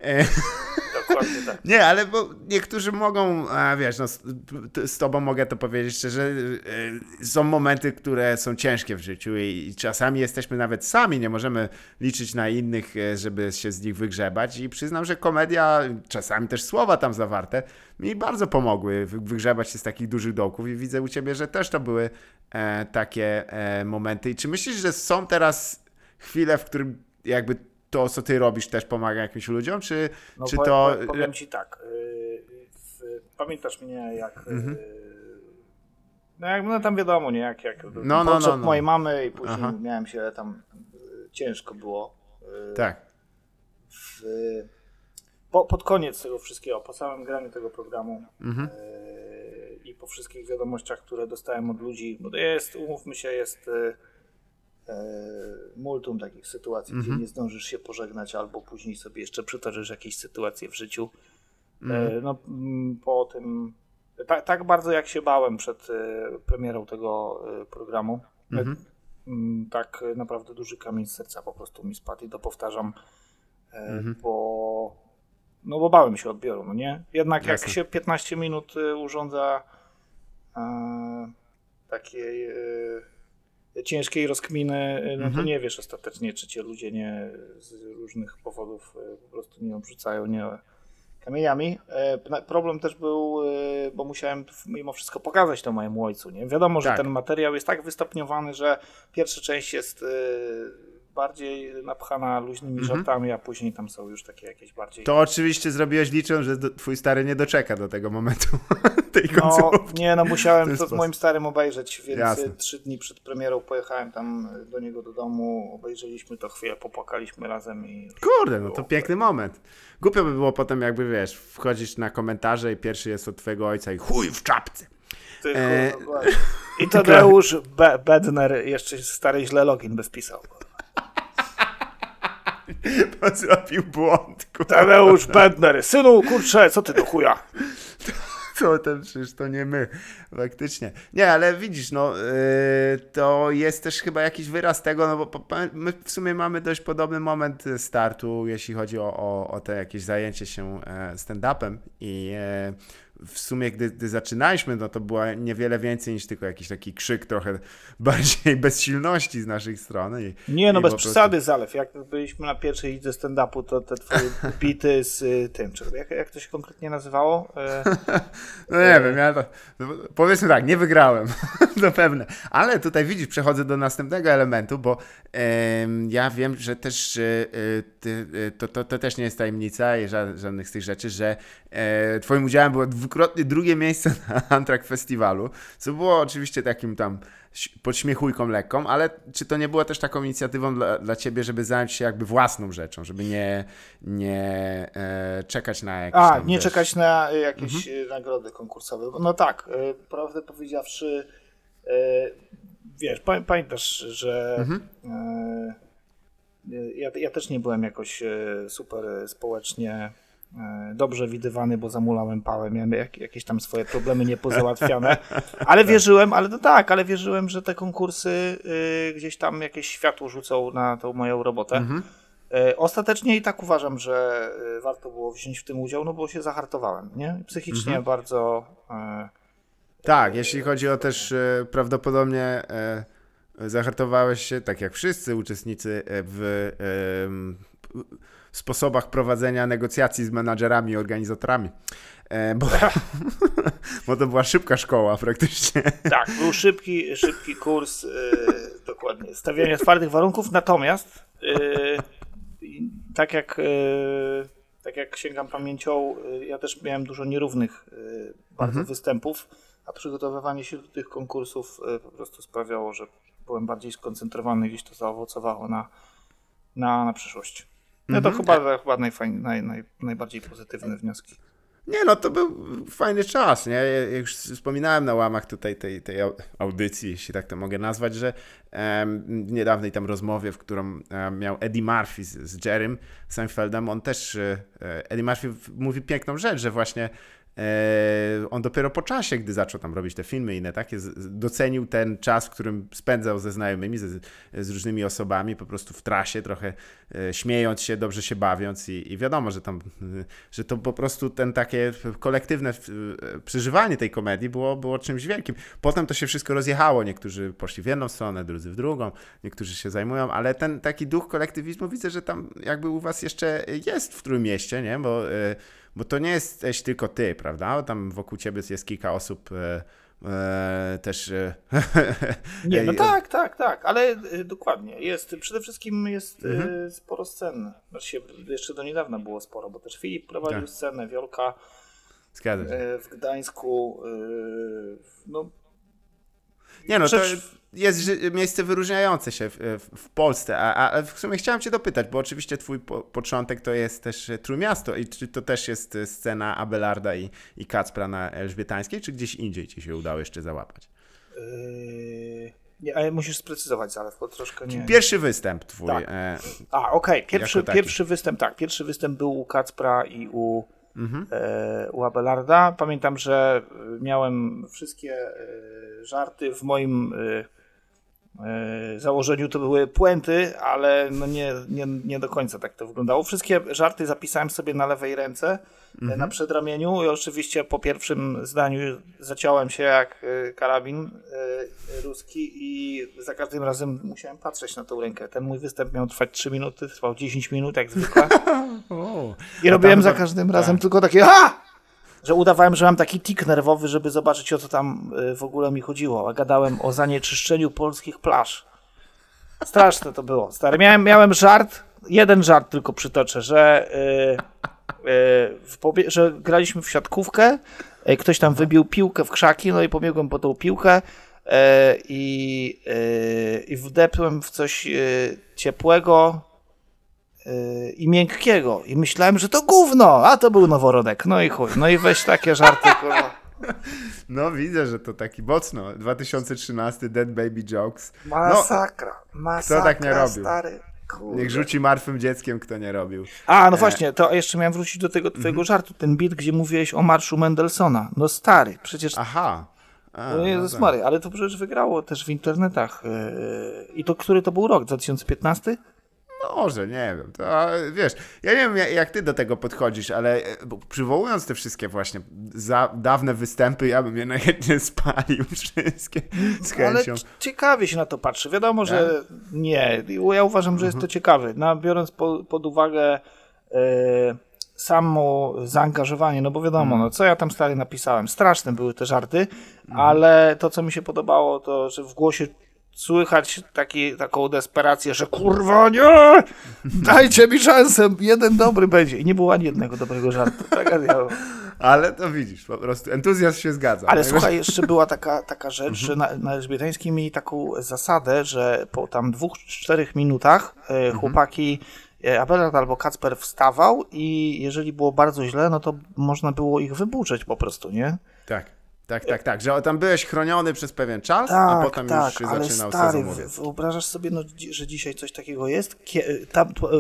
E, Tak. Nie, ale bo niektórzy mogą, a wiesz, no, z, z tobą mogę to powiedzieć szczerze, y, są momenty, które są ciężkie w życiu i, i czasami jesteśmy nawet sami, nie możemy liczyć na innych, y, żeby się z nich wygrzebać i przyznam, że komedia, czasami też słowa tam zawarte, mi bardzo pomogły wy- wygrzebać się z takich dużych dołków i widzę u ciebie, że też to były e, takie e, momenty. I czy myślisz, że są teraz chwile, w którym jakby to, co ty robisz, też pomaga jakimś ludziom, czy, No czy powiem, to... powiem- ci tak. y, pamiętasz mnie jak... y, Mhm. No, jak, no tam wiadomo, nie? Jak, jak No, no, no, no. mojej mamy i później Aha. miałem się tam... y, Ciężko było. Tak. w, po, pod koniec tego wszystkiego, po samym graniu tego programu Mhm. i po wszystkich wiadomościach, które dostałem od ludzi, bo to jest, umówmy się, jest multum takich sytuacji, Mhm. gdzie nie zdążysz się pożegnać, albo później sobie jeszcze przytoczysz jakieś sytuacje w życiu. Mhm. E, no, mm, po tym, tak, tak bardzo jak się bałem przed e, premierą tego e, programu, Mhm. Mm, tak e, naprawdę duży kamień z serca po prostu mi spadł i to powtarzam, e, Mhm. bo no bo bałem się odbioru, no nie? Jednak Jasne. jak się 15 minut e, urządza e, takiej e, ciężkiej rozkminy, e, no to Mhm. nie wiesz ostatecznie, czy cię ludzie nie z różnych powodów e, po prostu nie obrzucają, nie kamieniami. Na- Problem też był, bo musiałem mimo wszystko pokazać to mojemu ojcu. Nie? Wiadomo, że Tak. ten materiał jest tak wystopniowany, że pierwsza część jest bardziej napchana luźnymi Mhm. żartami, a później tam są już takie jakieś bardziej... To oczywiście zrobiłeś licząc, że do, twój stary nie doczeka do tego momentu, tej No, nie, no musiałem to z moim starym obejrzeć, więc Jasne. e, trzy dni przed premierą pojechałem tam e, do niego do domu, obejrzeliśmy to chwilę, popłakaliśmy razem i... Kurde, no to piękny moment. Głupio by było potem jakby, wiesz, wchodzić na komentarze i pierwszy jest od twojego ojca i chuj w czapce. Ty, E, I Tadeusz Be- Bedner jeszcze stary źle login by wpisał. Bo zrobił błąd, kurwa. Tadeusz Bedner, synu, kurczę, co ty do chuja? To ten przecież to nie my, faktycznie. Nie, ale widzisz, no yy, to jest też chyba jakiś wyraz tego, no bo po- my w sumie mamy dość podobny moment startu, jeśli chodzi o, o, o te jakieś zajęcie się e, stand-upem i e, w sumie gdy, gdy zaczynaliśmy, no to była niewiele więcej niż tylko jakiś taki krzyk trochę bardziej bezsilności z naszej strony. I, Nie, no bez prostu- przesady, Zalew. Jak byliśmy na pierwszej lidze stand-upu, to te twoje bity z y, tym, czy, jak, jak to się konkretnie nazywało? No nie wiem, ja to, no, powiedzmy tak, nie wygrałem, zapewne. Ale tutaj widzisz, przechodzę do następnego elementu, bo ja wiem, że też to, to, to też nie jest tajemnica i ża żadnych z tych rzeczy, że e, twoim udziałem było dwukrotnie drugie miejsce na Antrak Festiwalu, co było oczywiście takim tam podśmiechujką lekką, ale czy to nie było też taką inicjatywą dla, dla ciebie, żeby zająć się jakby własną rzeczą, żeby nie, nie e, czekać na jakieś A, tam, nie wiesz, czekać na jakieś y, nagrody konkursowe. No tak, y, prawdę powiedziawszy, y, wiesz, pa, pamiętasz, że y, ja, ja też nie byłem jakoś super społecznie dobrze widywany, bo zamulałem pałę, miałem jak, jakieś tam swoje problemy niepozałatwiane, ale wierzyłem, ale to tak, ale wierzyłem, że te konkursy y, gdzieś tam jakieś światło rzucą na tą moją robotę. E, Ostatecznie i tak uważam, że e, warto było wziąć w tym udział, no bo się zahartowałem, nie? Psychicznie bardzo. E, Tak, jeśli chodzi o też e, prawdopodobnie e, zahartowałeś się, tak jak wszyscy uczestnicy, e, w sposobach prowadzenia negocjacji z menadżerami i organizatorami. E, bo, bo to była szybka szkoła praktycznie. tak, był szybki, szybki kurs, e, dokładnie, stawiania twardych warunków, natomiast e, tak jak, tak jak sięgam pamięcią, ja też miałem dużo nierównych bardzo występów, a przygotowywanie się do tych konkursów po prostu sprawiało, że byłem bardziej skoncentrowany, gdzieś to zaowocowało na, na, na przyszłość. No to chyba, to chyba najfajn, naj, naj, najbardziej pozytywne wnioski. Nie no, to był fajny czas, nie? Ja już wspominałem na łamach tutaj tej, tej au- audycji, jeśli tak to mogę nazwać, że em, w niedawnej tam rozmowie, w którą em, miał Eddie Murphy z, z Jerrym Seinfeldem, on też, e, Eddie Murphy mówi piękną rzecz, że właśnie on dopiero po czasie, gdy zaczął tam robić te filmy i inne takie, docenił ten czas, w którym spędzał ze znajomymi, z, z różnymi osobami, po prostu w trasie, trochę e, śmiejąc się, dobrze się bawiąc i, i wiadomo, że tam, e, że to po prostu ten takie kolektywne e, przeżywanie tej komedii było, było czymś wielkim. Potem to się wszystko rozjechało, niektórzy poszli w jedną stronę, drudzy w drugą, niektórzy się zajmują, ale ten taki duch kolektywizmu widzę, że tam jakby u was jeszcze jest w Trójmieście, nie? Bo, e, bo to nie jesteś tylko ty, prawda? Tam wokół ciebie jest kilka osób e, e, też... E, Nie, no tak, tak, tak, ale y, dokładnie. Jest, przede wszystkim jest Mhm. sporo scen. Znaczy jeszcze do niedawna było sporo, bo też Filip prowadził Tak. scenę, Wiolka Zgadza się. y, w Gdańsku. no, Nie no, to Przecież- jest ży- miejsce wyróżniające się w, w, Polsce, a, a w sumie chciałem cię dopytać, bo oczywiście twój po, początek to jest też e, Trójmiasto i czy to też jest e, scena Abelarda i, i Kacpra na Elżbietańskiej, czy gdzieś indziej ci się udało jeszcze załapać? y, nie, ale musisz sprecyzować Zalew, bo troszkę nie... Pierwszy występ twój. Tak. E, A, okej, pierwszy, Jako taki. pierwszy występ, tak, pierwszy występ był u Kacpra i u, Mhm. e, u Abelarda. Pamiętam, że miałem wszystkie e, żarty w moim założeniu to były puenty, ale no nie, nie, nie do końca tak to wyglądało. Wszystkie żarty zapisałem sobie na lewej ręce, e, na przedramieniu i oczywiście po pierwszym zdaniu zaciąłem się jak e, karabin e, ruski i za każdym razem musiałem patrzeć na tą rękę. Ten mój występ miał trwać 3 minuty, trwał 10 minut jak zwykle. I robiłem za każdym tak. razem tylko takie a! Że udawałem, że mam taki tik nerwowy, żeby zobaczyć o co tam y, w ogóle mi chodziło. A gadałem o zanieczyszczeniu polskich plaż. Straszne to było. Stary, miałem, miałem żart, jeden żart tylko przytoczę, że, y, y, w pobie- że graliśmy w siatkówkę, y, ktoś tam wybił piłkę w krzaki, no i pobiegłem po tą piłkę y, i, y, i wdepłem w coś ciepłego, yy, i miękkiego. I myślałem, że to gówno, a to był noworodek. No i chuj. No i weź takie żarty, kurwa. no widzę, że to taki mocno. 2013 Dead Baby Jokes. No, Masakra. Masakra, tak nie robił? stary. Kurde. niech rzuci martwym dzieckiem, kto nie robił. A, no właśnie, to jeszcze miałem wrócić do tego twojego Mhm. żartu. Ten bit, gdzie mówiłeś o marszu Mendelssohna. No stary, przecież... Aha. A, No Jezus tak. Mary, ale to przecież wygrało też w internetach. Yy, I to który to był rok? 2015? Może, nie wiem. To, wiesz, ja nie wiem, jak, ty do tego podchodzisz, ale e, przywołując te wszystkie właśnie za dawne występy, ja bym je najchętniej spalił wszystkie z Ale chęcią. c- ciekawie się na to patrzy. Wiadomo, że nie. Ja uważam, że jest Mhm. to ciekawe. No, biorąc po, pod uwagę e, samo zaangażowanie, no bo wiadomo, Mhm. no, co ja tam stary napisałem. Straszne były te żarty, Mhm. ale to, co mi się podobało, to, że w głosie słychać taki, taką desperację, że kurwa nie, dajcie mi szansę, jeden dobry będzie. I nie było ani jednego dobrego żartu. Tragedia. Ale to widzisz, po prostu entuzjazm się zgadza. Ale Najwyżej- słuchaj, jeszcze była taka, taka rzecz, że na, na Elżbietańskiej mieli taką zasadę, że po tam dwóch, czterech minutach e, chłopaki e, Abelard albo Kacper wstawał i jeżeli było bardzo źle, no to można było ich wyburzeć po prostu, nie? Tak, tak, tak, tak, że tam byłeś chroniony przez pewien czas, Tak, a potem tak, już się ale zaczynał stary, wyobrażasz sobie, no, że dzisiaj coś takiego jest?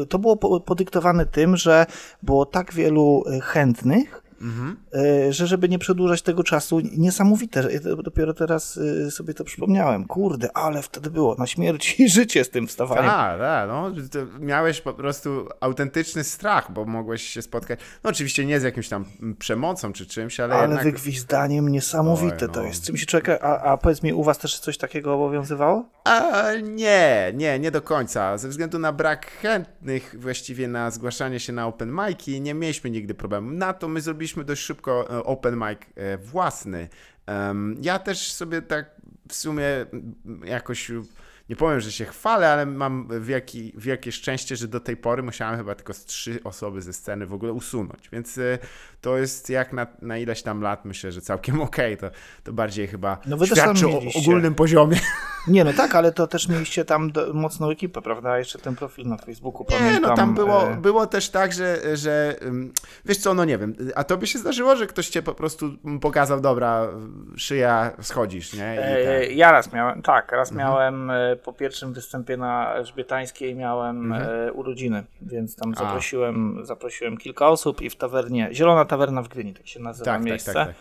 To, było po- podyktowane tym, że było tak wielu e, chętnych, Mhm. e, że żeby nie przedłużać tego czasu, niesamowite, ja to- dopiero teraz e, sobie to przypomniałem. Kurde, ale wtedy było na śmierć i życie z tym wstawaniem. Tak, tak, no, to miałeś po prostu autentyczny strach, bo mogłeś się spotkać, no oczywiście nie z jakimś tam przemocą czy czymś, ale, Ale jednak... wygwizdaniem niesamowite Oj, to no. jest. Czym się czeka? A, a powiedz mi, u was też coś takiego obowiązywało? A, nie, nie, nie do końca. Ze względu na brak chętnych właściwie na zgłaszanie się na open mic'i nie mieliśmy nigdy problemu. Na to my zrobiliśmy dość szybko e, open mic e, własny. Ja też sobie tak w sumie jakoś nie powiem, że się chwalę, ale mam wielki, wielkie szczęście, że do tej pory musiałem chyba tylko z trzy osoby ze sceny w ogóle usunąć, więc e, to jest jak na, na ileś tam lat myślę, że całkiem okej, to, to bardziej chyba No wy świadczy o ogólnym poziomie. Nie, no tak, ale to też mieliście tam do, mocną ekipę, prawda? Jeszcze ten profil na Facebooku, Nie, pamiętam. no tam było, e, było też tak, że, że wiesz co, no nie wiem, a to by się zdarzyło, że ktoś cię po prostu pokazał, dobra, szyja, schodzisz, nie? I E, tak. ja raz miałem, tak, raz Mhm. miałem e, po pierwszym występie na Elżbietańskiej miałem Mhm. urodziny, więc tam zaprosiłem, zaprosiłem kilka osób i w tawernie, Zielona tawerna w Gdyni, tak się nazywa Tak, tak, miejsce. tak, tak.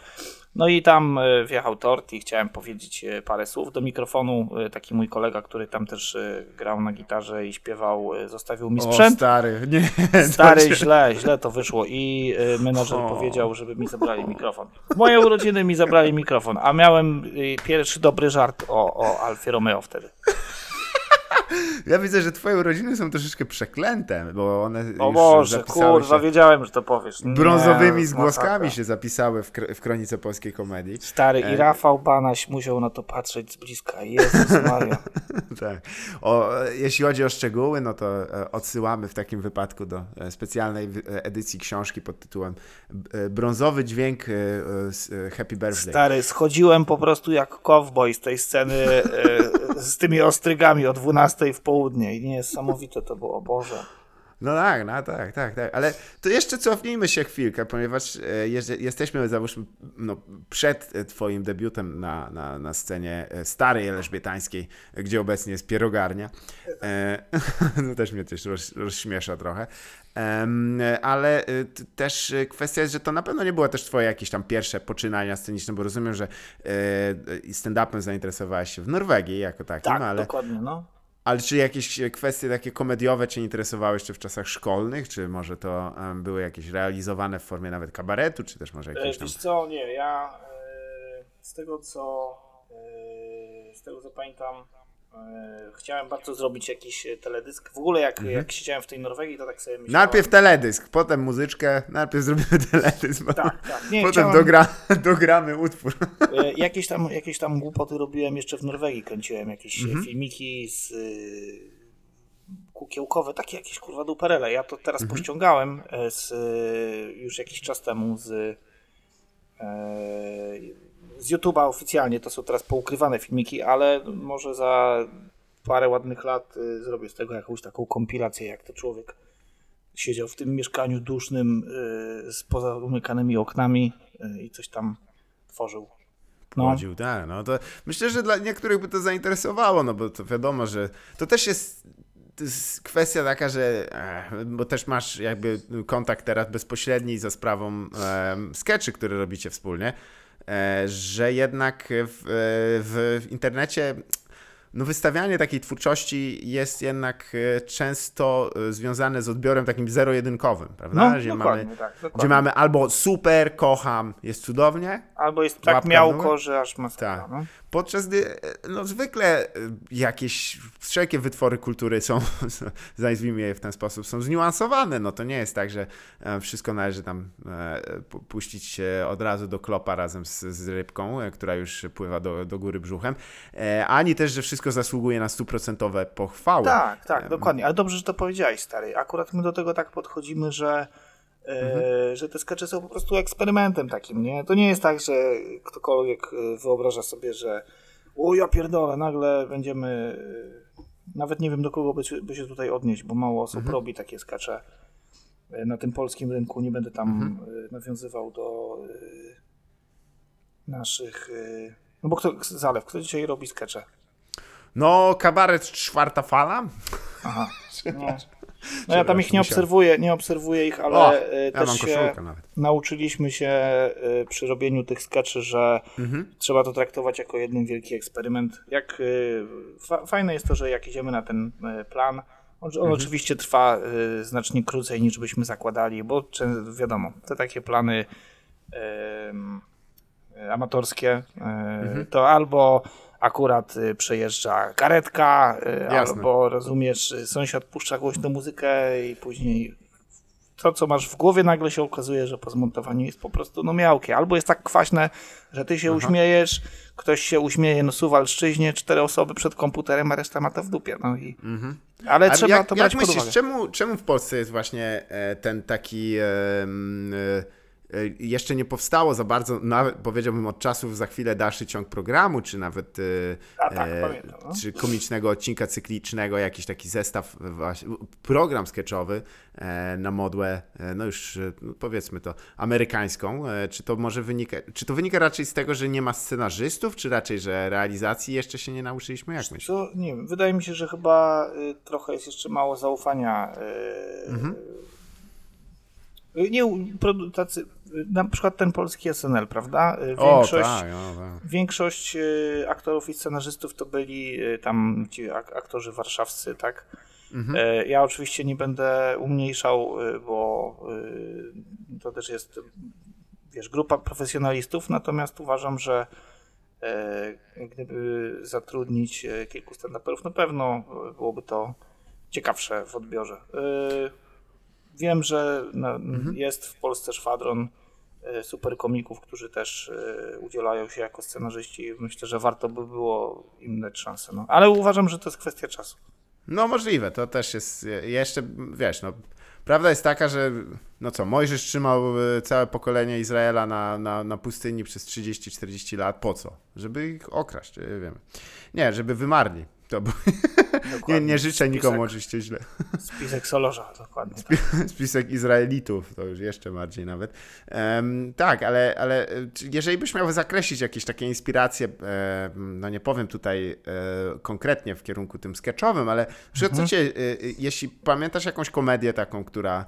No i tam e, wjechał tort i chciałem powiedzieć e, parę słów do mikrofonu. E, Taki mój kolega, który tam też grał na gitarze i śpiewał, zostawił mi O, sprzęt. stary, nie. Stary, się- źle, źle to wyszło i menadżer O. powiedział, żeby mi zabrali mikrofon. W moje urodziny mi zabrali mikrofon, a miałem pierwszy dobry żart o, o Alfie Romeo wtedy. Ja widzę, że twoje urodziny są troszeczkę przeklęte, bo one O już Boże, kurwa, się wiedziałem, że to powiesz. Nie, brązowymi zgłoskami się zapisały w, w kronice polskiej komedii. Stary, E. i Rafał Banaś musiał na to patrzeć z bliska. Jezus Maria. tak. O, e, jeśli chodzi o szczegóły, no to e, odsyłamy w takim wypadku do e, specjalnej e, edycji książki pod tytułem e, Brązowy dźwięk e, e, e, Happy Birthday. Stary, schodziłem po prostu jak cowboy z tej sceny e, z tymi ostrygami o 12 w południe i niesamowite to było, Boże. No tak, no tak, tak, tak. Ale to jeszcze cofnijmy się chwilkę, ponieważ e, jesteśmy, załóżmy, no, przed e, twoim debiutem na, na, na scenie e, starej elżbietańskiej, gdzie obecnie jest pierogarnia. E, to też mnie też roz, rozśmiesza trochę. Ale e, t- też kwestia jest, że to na pewno nie było też twoje jakieś tam pierwsze poczynania sceniczne, bo rozumiem, że e, stand-upem zainteresowałeś się w Norwegii jako takim, Tak, ale... dokładnie, no. Ale czy jakieś kwestie takie komediowe Cię interesowały jeszcze w czasach szkolnych? Czy może to były jakieś realizowane w formie nawet kabaretu, czy też może E, jakieś tam... Wiesz co, nie, ja e, z tego co e, z tego co pamiętam e, chciałem bardzo zrobić jakiś e, teledysk. W ogóle jak, jak siedziałem w tej Norwegii, to tak sobie myślałem. Mhm. Najpierw teledysk, potem muzyczkę, najpierw zrobimy teledysk, Tak, tak. Nie, potem chciałem, dogra, dogramy utwór. e, jakieś, tam, jakieś tam głupoty robiłem jeszcze w Norwegii, kręciłem jakieś e, Mhm. filmiki z e, kukiełkowe, takie jakieś kurwa duperele. Ja to teraz Mhm. pościągałem e, z, e, już jakiś czas temu z e, z YouTube'a oficjalnie, to są teraz poukrywane filmiki, ale może za parę ładnych lat y, zrobię z tego jakąś taką kompilację, jak to człowiek siedział w tym mieszkaniu dusznym y, z poza umykanymi oknami y, i coś tam tworzył. No, Chodził, tak, no to myślę, że dla niektórych by to zainteresowało, no bo to wiadomo, że to też jest, to jest kwestia taka, że eh, bo też masz jakby kontakt teraz bezpośredni za sprawą em, skeczy, które robicie wspólnie, e, że jednak w, w internecie no wystawianie takiej twórczości jest jednak e, często e, związane z odbiorem takim zero-jedynkowym, prawda? no gdzie, mamy, tak. gdzie mamy albo super, kocham, jest cudownie, Albo jest tak miałko, że aż masakra. Tak. No. Podczas gdy no, zwykle e, jakieś wszelkie wytwory kultury są, nazwijmy je w ten sposób, są zniuansowane. No to nie jest tak, że e, wszystko należy tam e, pu- puścić od razu do klopa razem z, z rybką, e, która już pływa do, do góry brzuchem, e, ani też, że wszystko zasługuje na stuprocentowe pochwały. Tak, tak, dokładnie. Ale dobrze, że to powiedziałeś, stary. Akurat my do tego tak podchodzimy, że, e, że te skecze są po prostu eksperymentem takim, nie? To nie jest tak, że ktokolwiek e, wyobraża sobie, że o ja pierdolę, nagle będziemy... e, Nawet nie wiem, do kogo by, się- by się tutaj odnieść, bo mało osób robi takie skacze na tym polskim rynku. Nie będę tam e, nawiązywał do naszych... No bo kto, Zalew, kto dzisiaj robi skacze? No, kabaret czwarta fala. Aha. Nie. No ja tam ich nie obserwuję, nie obserwuję ich, ale O, e, ja też się nauczyliśmy się e, przy robieniu tych skeczy, że Mhm. trzeba to traktować jako jeden wielki eksperyment. Jak e, fa fajne jest to, że jak idziemy na ten plan, on, on Mhm. oczywiście trwa znacznie krócej niż byśmy zakładali, bo wiadomo, te takie plany amatorskie Mhm. to albo akurat e, przejeżdża karetka, e, Jasne. albo rozumiesz, e, sąsiad puszcza głośno muzykę i później to, co masz w głowie, nagle się okazuje, że po zmontowaniu jest po prostu no miałkie. Albo jest tak kwaśne, że ty się uśmiejesz, ktoś się uśmieje, no suwal szczyźnie, cztery osoby przed komputerem, a reszta ma to w dupie. No i... Ale Mhm. A trzeba jak, to jak brać pod myślisz, uwagę. czemu, czemu w Polsce jest właśnie e, ten taki. e, jeszcze nie powstało za bardzo, nawet powiedziałbym od czasów za chwilę dalszy ciąg programu, czy nawet e, A tak, pamiętam, no. czy komicznego odcinka cyklicznego, jakiś taki zestaw, e, właśnie, program sketchowy e, na modłę, e, no już e, powiedzmy to, amerykańską. E, czy to może wynika, czy to wynika raczej z tego, że nie ma scenarzystów, czy raczej, że realizacji jeszcze się nie nauczyliśmy? Jak myślisz? Co, nie wiem, wydaje mi się, że chyba y, trochę jest jeszcze mało zaufania. Y, Mhm. Y, Nie, tacy, na przykład ten polski SNL, prawda? Y, O, Większość, tak, no, tak. większość y, aktorów i scenarzystów to byli y, tam ci ak- aktorzy warszawscy, tak? Mhm. E, Ja oczywiście nie będę umniejszał, y, bo y, to też jest, wiesz, grupa profesjonalistów, natomiast uważam, że e, gdyby zatrudnić e, kilku stand-uperów, na pewno byłoby to ciekawsze w odbiorze. Wiem, że no, jest w Polsce szwadron e, super komików, którzy też e, udzielają się jako scenarzyści. Myślę, że warto by było im dać szansę. No. Ale uważam, że to jest kwestia czasu. No możliwe, to też jest je- jeszcze, wiesz, no prawda jest taka, że no co, Mojżesz trzymał e, całe pokolenie Izraela na, na, na pustyni przez 30-40 lat, po co? Żeby ich okraść, wiemy. Nie, żeby wymarli. To był, nie, nie życzę nikomu Spisek- oczywiście źle. Spisek Solorza, dokładnie. Tak. Spisek Izraelitów, to już jeszcze bardziej nawet. Em, tak, ale, ale e, jeżeli byś miał zakreślić jakieś takie inspiracje, e, no nie powiem tutaj e, konkretnie w kierunku tym sketchowym, ale mhm. co cię, e, e, jeśli pamiętasz jakąś komedię taką, która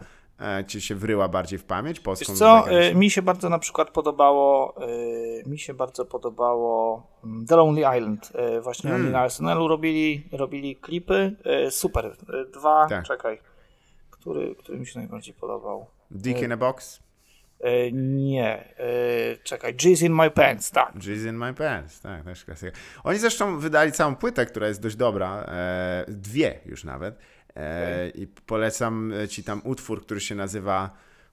ci się wryła bardziej w pamięć, polską Wiesz co, y, mi się bardzo na przykład podobało, y, mi się bardzo podobało mm, The Lonely Island. Właśnie Mm. oni na SNL-u robili, robili klipy. Super. Dwa, Tak. czekaj, który, który mi się najbardziej podobał? Dick in a Box? Nie, czekaj, Jizz in My Pants, tak. Jizz in my pants, tak, też klasyka. Oni zresztą wydali całą płytę, która jest dość dobra, e, dwie już nawet. E, I polecam ci tam utwór, który się nazywa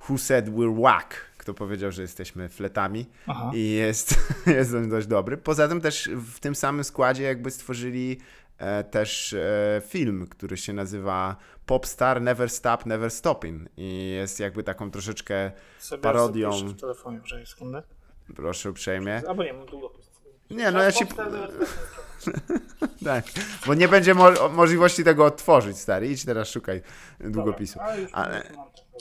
Who Said We're Whack? Kto powiedział, że jesteśmy fletami. Aha. I jest, jest on dość dobry. Poza tym też w tym samym składzie jakby stworzyli e, też e, film, który się nazywa Popstar Never Stop, Never Stopping. I jest jakby taką troszeczkę Sobie parodią. w telefonie, sekundę. Proszę uprzejmie. Albo nie, mam długopis. Nie, no ja ci... Tak, bo nie będzie mo- możliwości tego odtworzyć, stary. Idź teraz szukaj długopisu. Ale.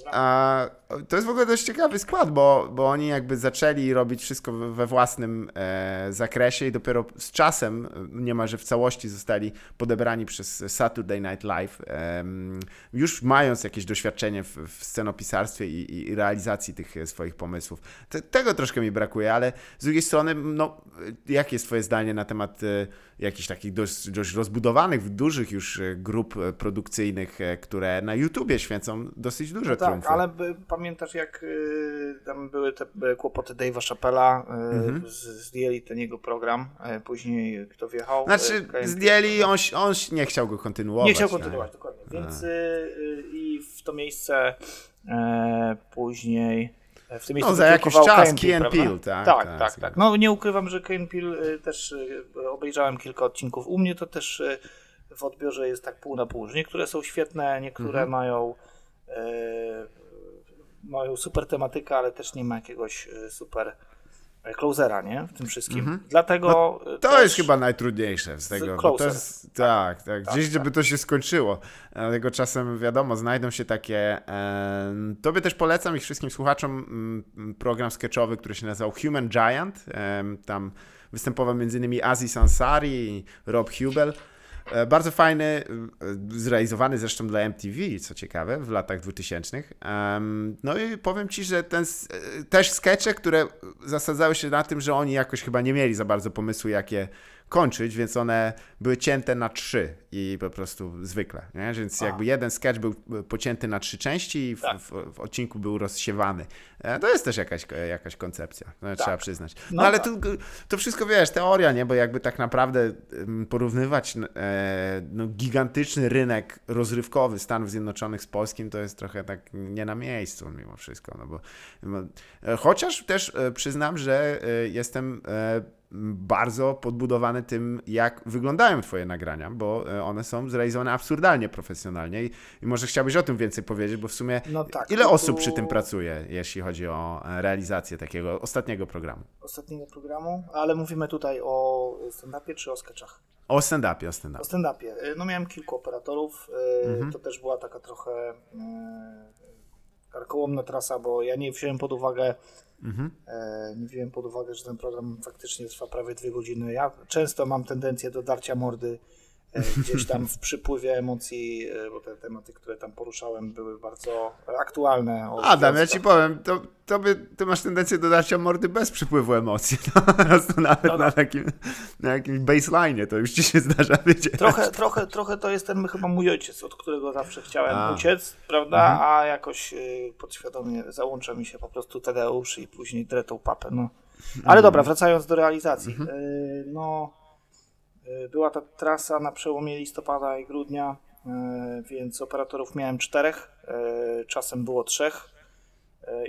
A, to jest w ogóle dość ciekawy skład, bo, bo oni jakby zaczęli robić wszystko we- własnym e, zakresie i dopiero z czasem, e, niemalże w całości zostali podebrani przez Saturday Night Live, em, już mając jakieś doświadczenie w, w scenopisarstwie i, i realizacji tych e, swoich pomysłów. Te, tego troszkę mi brakuje, ale z drugiej strony, no, e, jakie jest twoje zdanie na temat e, jakichś takich dość, dość rozbudowanych, dużych już e, grup e, produkcyjnych, e, które na YouTubie święcą dosyć duże Tak, triumfy? ale pamiętasz jak y, tam były te y, kłopoty Dave'a Chappella, y, Mhm. zdjęli ten jego program, y, później kto wjechał? Znaczy, y, zdjęli, on, on nie chciał go kontynuować. Nie chciał tak. kontynuować, dokładnie. Więc y, y, i w to miejsce e, później e, w tym miejscu No, za jakiś czas Kane prawda? Peele, tak, Tak, tak, tak, tak. No nie ukrywam, że Kane Peel y, też y, obejrzałem kilka odcinków. U mnie to też y, w odbiorze jest tak pół na pół, że niektóre są świetne, niektóre Mhm. mają e, mają super tematykę, ale też nie ma jakiegoś e, super e, closera, nie? W tym wszystkim. Dlatego e, Mhm. No, To też, jest chyba najtrudniejsze z tego. Bo to jest, tak, tak, gdzieś, tak. żeby to się skończyło. Dlatego czasem, wiadomo, znajdą się takie... em, tobie też polecam i wszystkim słuchaczom mm, program sketchowy, który się nazywał Human Giant. Em, tam występował m.in. Aziz Ansari i Rob Hubel. E, Bardzo fajny, e, zrealizowany zresztą dla MTV, co ciekawe, w latach 2000. Em, No i powiem ci, że ten, e, też skecze, które zasadzały się na tym, że oni jakoś chyba nie mieli za bardzo pomysłu, jak je kończyć, więc one były cięte na trzy i po prostu zwykle, nie? Więc jakby jeden sketch był pocięty na trzy części i w, Tak. w, w odcinku był rozsiewany. E, To jest też jakaś, jakaś koncepcja, no, trzeba przyznać. No, No ale tak. tu, to wszystko, wiesz, teoria, nie? Bo jakby tak naprawdę porównywać e, no, gigantyczny rynek rozrywkowy Stanów Zjednoczonych z polskim, to jest trochę tak nie na miejscu mimo wszystko, no bo e, chociaż też e, przyznam, że e, jestem e, bardzo podbudowany tym, jak wyglądają twoje nagrania, bo e, one są zrealizowane absurdalnie profesjonalnie i, i może chciałbyś o tym więcej powiedzieć, bo w sumie No tak, ile tu- osób przy tym pracuje, jeśli chodzi o e, realizację takiego ostatniego programu? ostatniego programu, ale mówimy tutaj o stand-upie czy o sketchach? O stand-upie, o O stand-upie. stand-upie. Y, No miałem kilku operatorów. Mhm. To też była taka trochę y, karkołomna trasa, bo ja nie wziąłem pod uwagę Mhm. e, nie wziąłem pod uwagę, że ten program faktycznie trwa prawie dwie godziny. Ja często mam tendencję do darcia mordy gdzieś tam w przypływie emocji, e, bo te tematy, które tam poruszałem, były bardzo aktualne. Adam, ja ci powiem, to, to, by, ty masz tendencję do darcia mordy bez przypływu emocji. To po prostu nawet No, no. na takim, na jakimś baseline to już ci się zdarza wiedzieć. Trochę, trochę, trochę to jest ten chyba mój ojciec, od którego zawsze chciałem A. uciec, prawda? A jakoś y, podświadomie załącza mi się po prostu Tadeusz i później Dretą Papę. No. Ale dobra, wracając do realizacji. Y, no, była ta trasa na przełomie listopada i grudnia, y, więc operatorów miałem czterech, y, czasem było trzech.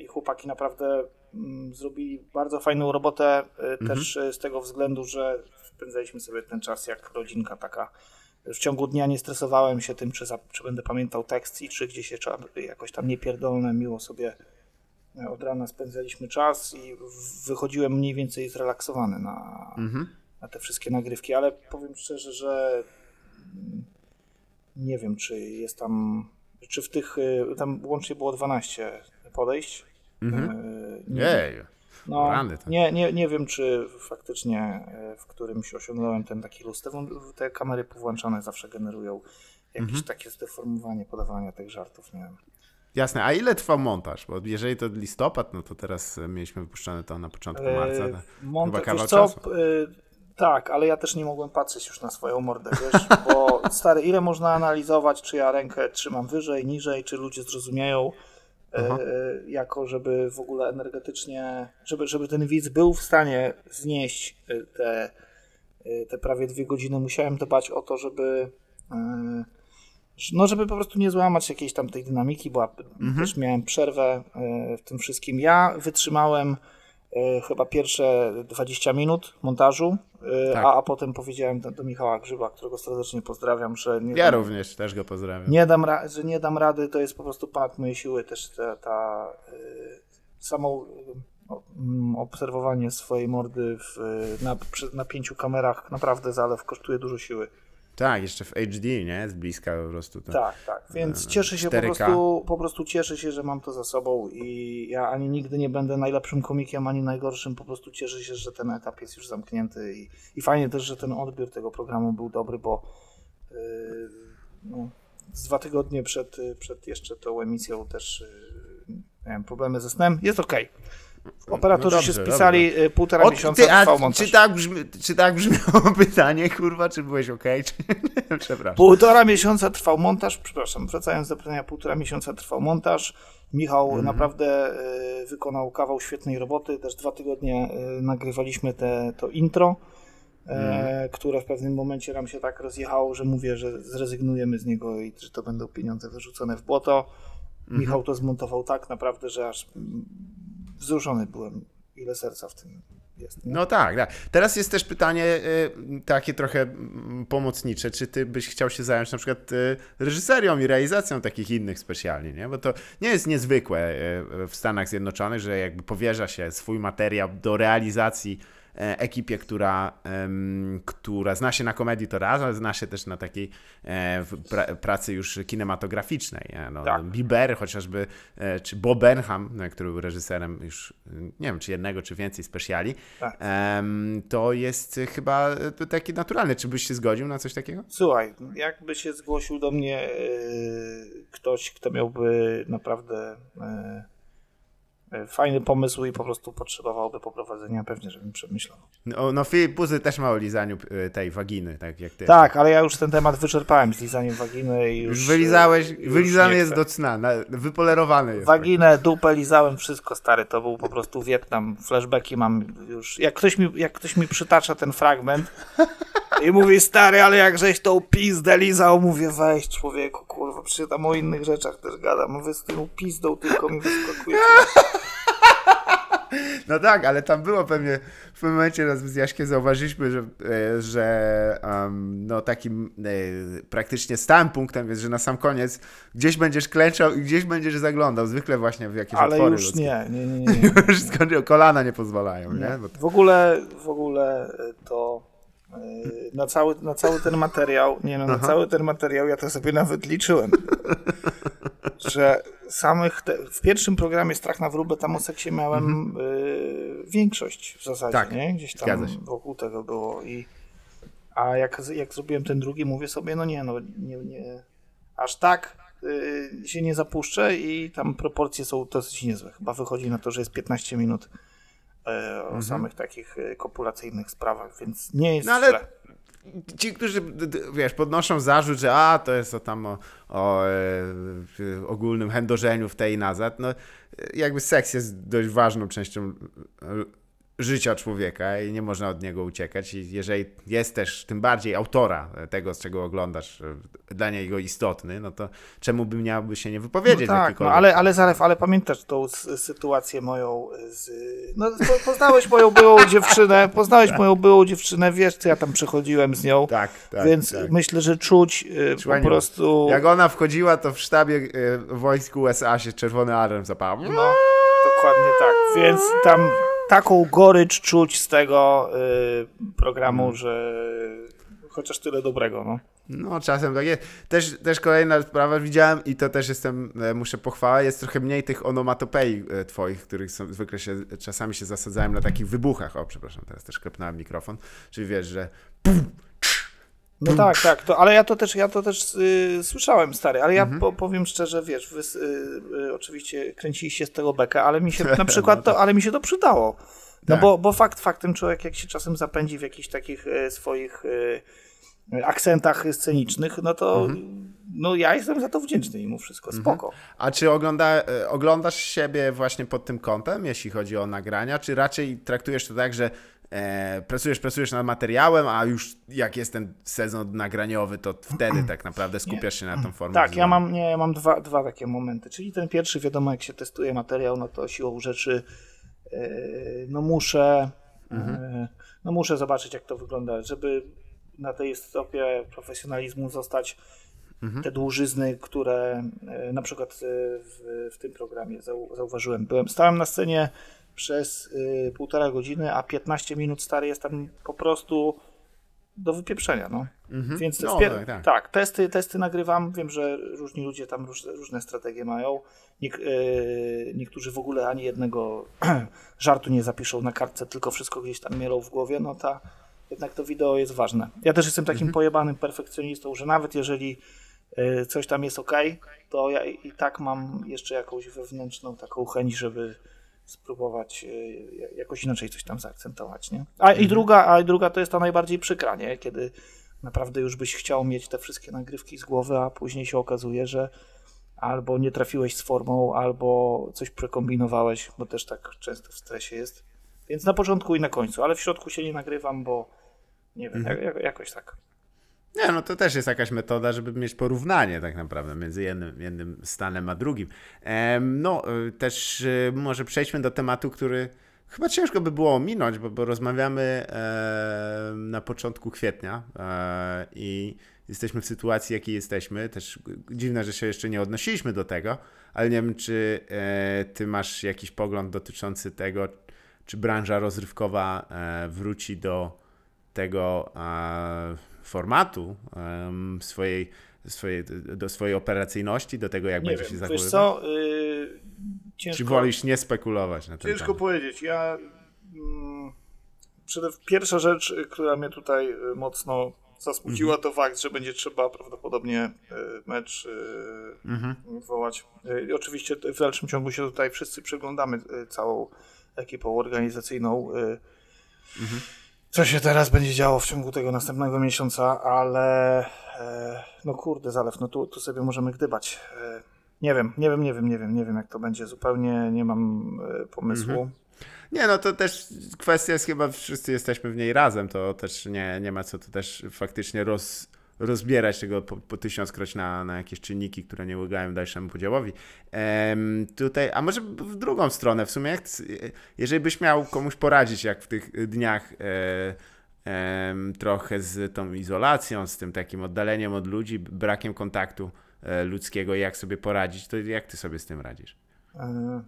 I chłopaki naprawdę mm, zrobili bardzo fajną robotę, y, też z tego względu, że spędzaliśmy sobie ten czas jak rodzinka taka. W ciągu dnia nie stresowałem się tym, czy, za, czy będę pamiętał tekst i czy gdzieś się jakoś tam niepierdolne, miło sobie e, od rana spędzaliśmy czas i wychodziłem mniej więcej zrelaksowany na, Mhm. Na te wszystkie nagrywki, ale powiem szczerze, że mm, nie wiem, czy jest tam, czy w tych, y, tam łącznie było 12 podejść. Mhm. Y, nie- no, nie, nie, nie wiem, czy faktycznie e, w którymś osiągnąłem ten taki luz. Te, te kamery powłączane zawsze generują jakieś Mhm. takie zdeformowanie podawania tych żartów, nie wiem. Jasne, a ile trwał montaż? Bo jeżeli to listopad, no to teraz mieliśmy wypuszczone to na początku marca. Monte, chyba kawał co, czasu. Tak, ale ja też nie mogłem patrzeć już na swoją mordę, wiesz, bo stary, ile można analizować, czy ja rękę trzymam wyżej, niżej, czy ludzie zrozumieją, e, Aha. jako żeby w ogóle energetycznie, żeby, żeby ten widz był w stanie znieść e, te, e, te prawie dwie godziny. Musiałem dbać o to, żeby no, żeby po prostu nie złamać jakiejś tam tej dynamiki, bo Mhm. też miałem przerwę w tym wszystkim. Ja wytrzymałem chyba pierwsze 20 minut montażu, e, Tak. a, a potem powiedziałem do, do Michała Grzyba, którego serdecznie pozdrawiam, że nie, Ja dam, również też go pozdrawiam. nie dam że nie dam rady, to jest po prostu ponad moje siły też ta, ta e, samą e, o- mm, obserwowanie swojej mordy w, e, na, przy, na pięciu kamerach naprawdę zalew kosztuje dużo siły. Tak, jeszcze w HD, nie? Z bliska po prostu. To... Tak, tak. Więc cieszę się po 4K. prostu, po prostu cieszę się, że mam to za sobą i ja ani nigdy nie będę najlepszym komikiem, ani najgorszym. Po prostu cieszę się, że ten etap jest już zamknięty i, i fajnie też, że ten odbiór tego programu był dobry, bo yy, no, z dwa tygodnie przed, przed jeszcze tą emisją też yy, miałem problemy ze snem. Jest okej. Operatorzy No się dobrze, spisali, y, półtora O, miesiąca ty, trwał a, montaż. czy, tak brzmi, czy tak brzmiało pytanie, kurwa, czy byłeś okej? Czy... Przepraszam. Półtora miesiąca trwał montaż, przepraszam, wracając do pytania, półtora miesiąca trwał montaż. Michał Mhm. naprawdę y, wykonał kawał świetnej roboty. Też dwa tygodnie y, nagrywaliśmy te, to intro, Mhm. e, które w pewnym momencie nam się tak rozjechało, że mówię, że zrezygnujemy z niego i że to będą pieniądze wyrzucone w błoto. Mhm. Michał to zmontował tak naprawdę, że aż wzruszony byłem, ile serca w tym jest. Nie? No tak, tak. Teraz jest też pytanie y, takie trochę mm, pomocnicze. Czy ty byś chciał się zająć na przykład y, reżyserią i realizacją takich innych specjalnie, nie? Bo to nie jest niezwykłe y, w Stanach Zjednoczonych, że jakby powierza się swój materiał do realizacji ekipie, która, która zna się na komedii to raz, ale zna się też na takiej e, pra, pracy już kinematograficznej. No, Tak. Bieber chociażby, e, czy Bob Burnham, no, który był reżyserem już, nie wiem, czy jednego, czy więcej specjali, Tak. to jest chyba y, takie naturalne. Czy byś się zgodził na coś takiego? Słuchaj, jakby się zgłosił do mnie ktoś, kto miałby naprawdę fajny pomysł i po prostu potrzebowałby poprowadzenia, pewnie, żebym przemyślał. No, no Filip Puzy też ma o lizaniu y, tej waginy, tak jak ty. Tak, ale ja już ten temat wyczerpałem z lizaniem waginy i już... Już wylizałeś, już wylizany jest do cna, na, wypolerowany jest. Waginę, dupę lizałem, wszystko stary, to był po prostu Wietnam. Flashbacki mam już. Jak ktoś mi, jak ktoś mi przytacza ten fragment i mówi, stary, ale jak żeś tą pizdę lizał, mówię, weź człowieku, kurwa, przecież tam o innych rzeczach też gadam. Mówię, z tą pizdą tylko mi wyskakuje. No tak, ale tam było pewnie w pewnym momencie raz z Jaśkiem zauważyliśmy, że, e, że em, no takim e, praktycznie stałym punktem jest, że na sam koniec gdzieś będziesz klęczał i gdzieś będziesz zaglądał, zwykle właśnie w jakieś Ale otwory już nie, nie, nie, nie. Już kolana nie pozwalają, nie? To, W ogóle, w ogóle to na cały, na cały ten materiał, nie no, na cały ten materiał ja to sobie nawet liczyłem, że samych, te, w pierwszym programie Strach na wróbę tam o seksie miałem y, większość w zasadzie, Tak, nie? Gdzieś tam wokół tego było i A jak, jak zrobiłem ten drugi, mówię sobie, no nie, no nie, nie aż tak y, się nie zapuszczę i tam proporcje są dosyć niezłe. Chyba wychodzi na to, że jest 15 minut y, o samych takich y, kopulacyjnych sprawach, więc nie jest No ale- źle. Ci, którzy, wiesz, podnoszą zarzut, że a, to jest o tam o, o e, ogólnym chędożeniu w tej i nazad, no jakby seks jest dość ważną częścią e, życia człowieka i nie można od niego uciekać. I jeżeli jest też tym bardziej autora tego, z czego oglądasz, e, dla niego istotny, no to czemu by miałby się nie wypowiedzieć No tak, no, ale, ale Zalew, ale pamiętasz tą sytuację moją z... No, po, poznałeś moją byłą dziewczynę, poznałeś moją byłą dziewczynę, wiesz, co ja tam przechodziłem z nią, Tak, tak, więc tak. myślę, że czuć Czuła po prostu... Jak ona wchodziła, to w sztabie e, wojsk USA się czerwony alarm zapał. No, dokładnie tak, więc tam taką gorycz czuć z tego y, programu, Mm. że chociaż tyle dobrego, no. No, czasem tak jest. Też, też kolejna sprawa widziałem i to też jestem, e, muszę pochwalać, jest trochę mniej tych onomatopei e, twoich, których są, zwykle się, czasami się zasadzałem na takich wybuchach. O, przepraszam, teraz też klepnąłem mikrofon. Czyli wiesz, że No tak, tak, to, ale ja to też, ja to też y, słyszałem, stary, ale Mhm. ja po, powiem szczerze, wiesz, wy, y, y, oczywiście kręciliście z tego bekę, ale mi się na przykład to, ale mi się to przydało. No No Tak. bo, bo fakt faktem człowiek, jak się czasem zapędzi w jakichś takich y, swoich y, akcentach scenicznych, no to Mhm. no ja jestem za to wdzięczny mimo wszystko, spoko. A czy ogląda, oglądasz siebie właśnie pod tym kątem, jeśli chodzi o nagrania, czy raczej traktujesz to tak, że e, pracujesz, pracujesz nad materiałem, a już jak jest ten sezon nagraniowy, to wtedy tak naprawdę skupiasz się na tą formę Tak, ja mam, nie, mam dwa, dwa takie momenty. Czyli ten pierwszy, wiadomo, jak się testuje materiał, no to siłą rzeczy e, no muszę e, no muszę zobaczyć, jak to wygląda, żeby na tej stopie profesjonalizmu zostać te dłużyzny, które na przykład w, w tym programie zau, zauważyłem. Byłem, stałem na scenie przez e, półtora godziny, a 15 minut stary jest tam po prostu do wypieprzenia, no. Więc No, tak, tak. tak, testy, testy nagrywam. Wiem, że różni ludzie tam różne, różne strategie mają. Niek- e, niektórzy w ogóle ani jednego żartu nie zapiszą na kartce, tylko wszystko gdzieś tam mielą w głowie. No ta jednak to wideo jest ważne. Ja też jestem takim pojebanym perfekcjonistą, że nawet jeżeli e, coś tam jest ok, to ja i tak mam jeszcze jakąś wewnętrzną taką chęć, żeby spróbować e, jakoś inaczej coś tam zaakcentować, nie? A i druga, a i druga to jest ta najbardziej przykra, nie? Kiedy naprawdę już byś chciał mieć te wszystkie nagrywki z głowy, a później się okazuje, że albo nie trafiłeś z formą, albo coś prekombinowałeś, bo też tak często w stresie jest. Więc na początku i na końcu, ale w środku się nie nagrywam, bo nie wiem, jak, jakoś tak. Nie, no to też jest jakaś metoda, żeby mieć porównanie tak naprawdę między jednym, jednym stanem a drugim. No, y, też y, może przejdźmy do tematu, który chyba ciężko by było ominąć, bo, bo rozmawiamy na początku kwietnia e, i jesteśmy w sytuacji, jakiej jesteśmy. Też dziwne, że się jeszcze nie odnosiliśmy do tego, ale nie wiem, czy e, ty masz jakiś pogląd dotyczący tego, czy branża rozrywkowa e, wróci do tego formatu swojej, swojej, do swojej operacyjności, do tego, jak Nie będzie się wiem, zachowywać? wiesz co, yy, ciężko... Czy wolisz nie spekulować na ten Ciężko temat? powiedzieć. Ja. Mm, przede, pierwsza rzecz, y, która mnie tutaj y, mocno zasmuciła, to fakt, że będzie trzeba prawdopodobnie y, mecz y, wołać. Oczywiście w dalszym ciągu się tutaj wszyscy przeglądamy całą ekipą organizacyjną. y, Co się teraz będzie działo w ciągu tego następnego miesiąca, ale e, no kurde, zalew, no tu, tu sobie możemy gdybać. E, nie wiem, nie wiem, nie wiem, nie wiem, nie wiem jak to będzie. Zupełnie nie mam e, pomysłu. Nie, no to też kwestia jest chyba, wszyscy jesteśmy w niej razem, to też nie, nie ma co tu też faktycznie roz, rozbierać tego po, po tysiąckroć na, na jakieś czynniki, które nie ulegają dalszemu podziałowi. Em, tutaj, a może w drugą stronę, w sumie, jak, jeżeli byś miał komuś poradzić, jak w tych dniach e, em, trochę z tą izolacją, z tym takim oddaleniem od ludzi, brakiem kontaktu e, ludzkiego, jak sobie poradzić, to jak ty sobie z tym radzisz? E.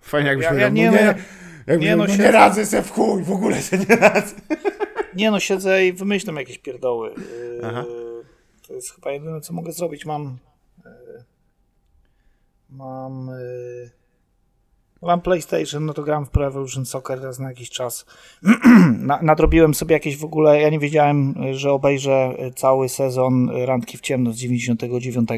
Fajnie jakbyś Ja- ja powiedział, nie, no no, nie, jakby nie, no no, się- nie radzę se w chuj, w ogóle se nie radzę. Nie no, siedzę i wymyślam jakieś pierdoły. E, Aha. to jest chyba jedyne, co mogę zrobić. Mam. E, mam. E, Mam PlayStation, no to gram w Pro Evolution Soccer raz na jakiś czas. na, nadrobiłem sobie jakieś w ogóle, ja nie wiedziałem, że obejrzę cały sezon Randki w ciemno z 99.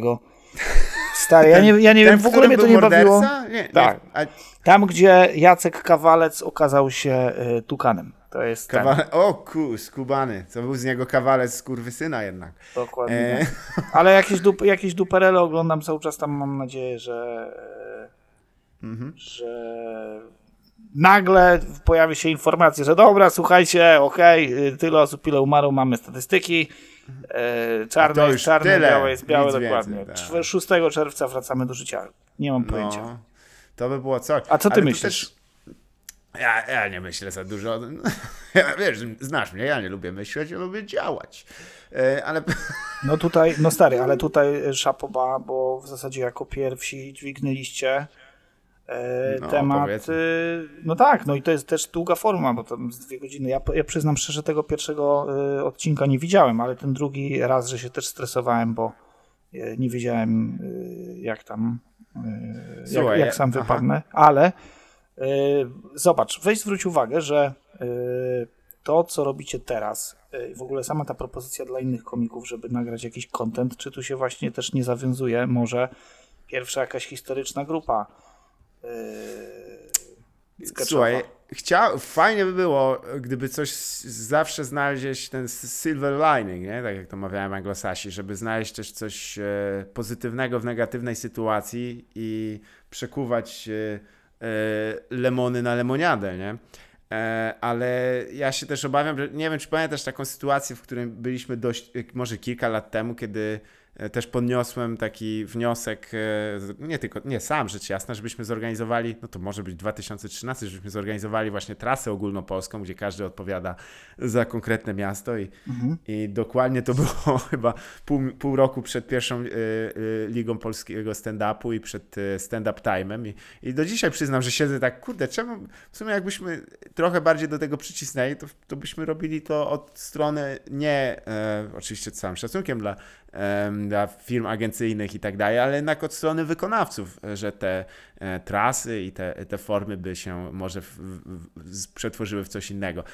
Stary, ja nie, ja nie Ten, wiem, w ogóle mnie to nie był bawiło. morderca? Nie, Tak. Nie, a Tam, gdzie Jacek Kawalec okazał się y, tukanem. To jest ten, kawale... O ku, skubany. Co był z niego kawalec skurwysyna jednak. dokładnie. E. Ale jakieś, dup, jakieś duperele oglądam cały czas tam, mam nadzieję, że, Mhm. że nagle pojawi się informacja, że dobra, słuchajcie, okej, y, tyle osób, ile umarło, mamy statystyki, e, czarne jest czarne, tyle, białe jest białe, nic dokładnie. więcej, tak. Czw- 6 czerwca wracamy do życia. Nie mam pojęcia. No, to by było coś. A co ty Ale myślisz? Ja, ja nie myślę za dużo. Wiesz, znasz mnie, ja nie lubię myśleć, ja lubię działać. E, ale No tutaj, no stary, ale tutaj szapoba, bo w zasadzie jako pierwsi dźwignęliście e, No, temat. powiedzmy. y, No tak, no i to jest też długa forma, bo tam z dwie godziny. Ja, ja przyznam szczerze, tego pierwszego odcinka nie widziałem, ale ten drugi raz, że się też stresowałem, bo nie wiedziałem jak tam, jak, Słuchaj, jak sam aha. wypadnę, ale zobacz, weź zwróć uwagę, że y, to, co robicie teraz, y, w ogóle sama ta propozycja dla innych komików, żeby nagrać jakiś content, czy tu się właśnie też nie zawiązuje może pierwsza jakaś historyczna grupa. Słuchaj, chcia... fajnie by było, gdyby coś zawsze znaleźć ten silver lining, nie? tak jak to mawiałem anglosasi, żeby znaleźć też coś e, pozytywnego w negatywnej sytuacji i przekuwać e, e, lemony na lemoniadę, nie? E, ale ja się też obawiam, że nie wiem, czy pamiętasz taką sytuację, w której byliśmy dość, e, może kilka lat temu, kiedy e, też podniosłem taki wniosek, e, nie tylko, nie sam rzecz jasna, żebyśmy zorganizowali, no to może być 2013, żebyśmy zorganizowali właśnie trasę ogólnopolską, gdzie każdy odpowiada za konkretne miasto i, i dokładnie to było chyba pół, pół roku przed pierwszą e, e, ligą polskiego stand-upu i przed e, stand-up time'em i, i do dzisiaj przyznam, że siedzę tak, kurde, czemu w sumie jakbyśmy trochę bardziej do tego przycisnęli, to, to byśmy robili to od strony nie, e, oczywiście z całym szacunkiem dla, dla firm agencyjnych i tak dalej, ale jednak od strony wykonawców, że te e, trasy i te, te formy by się może w, w, przetworzyły w coś innego.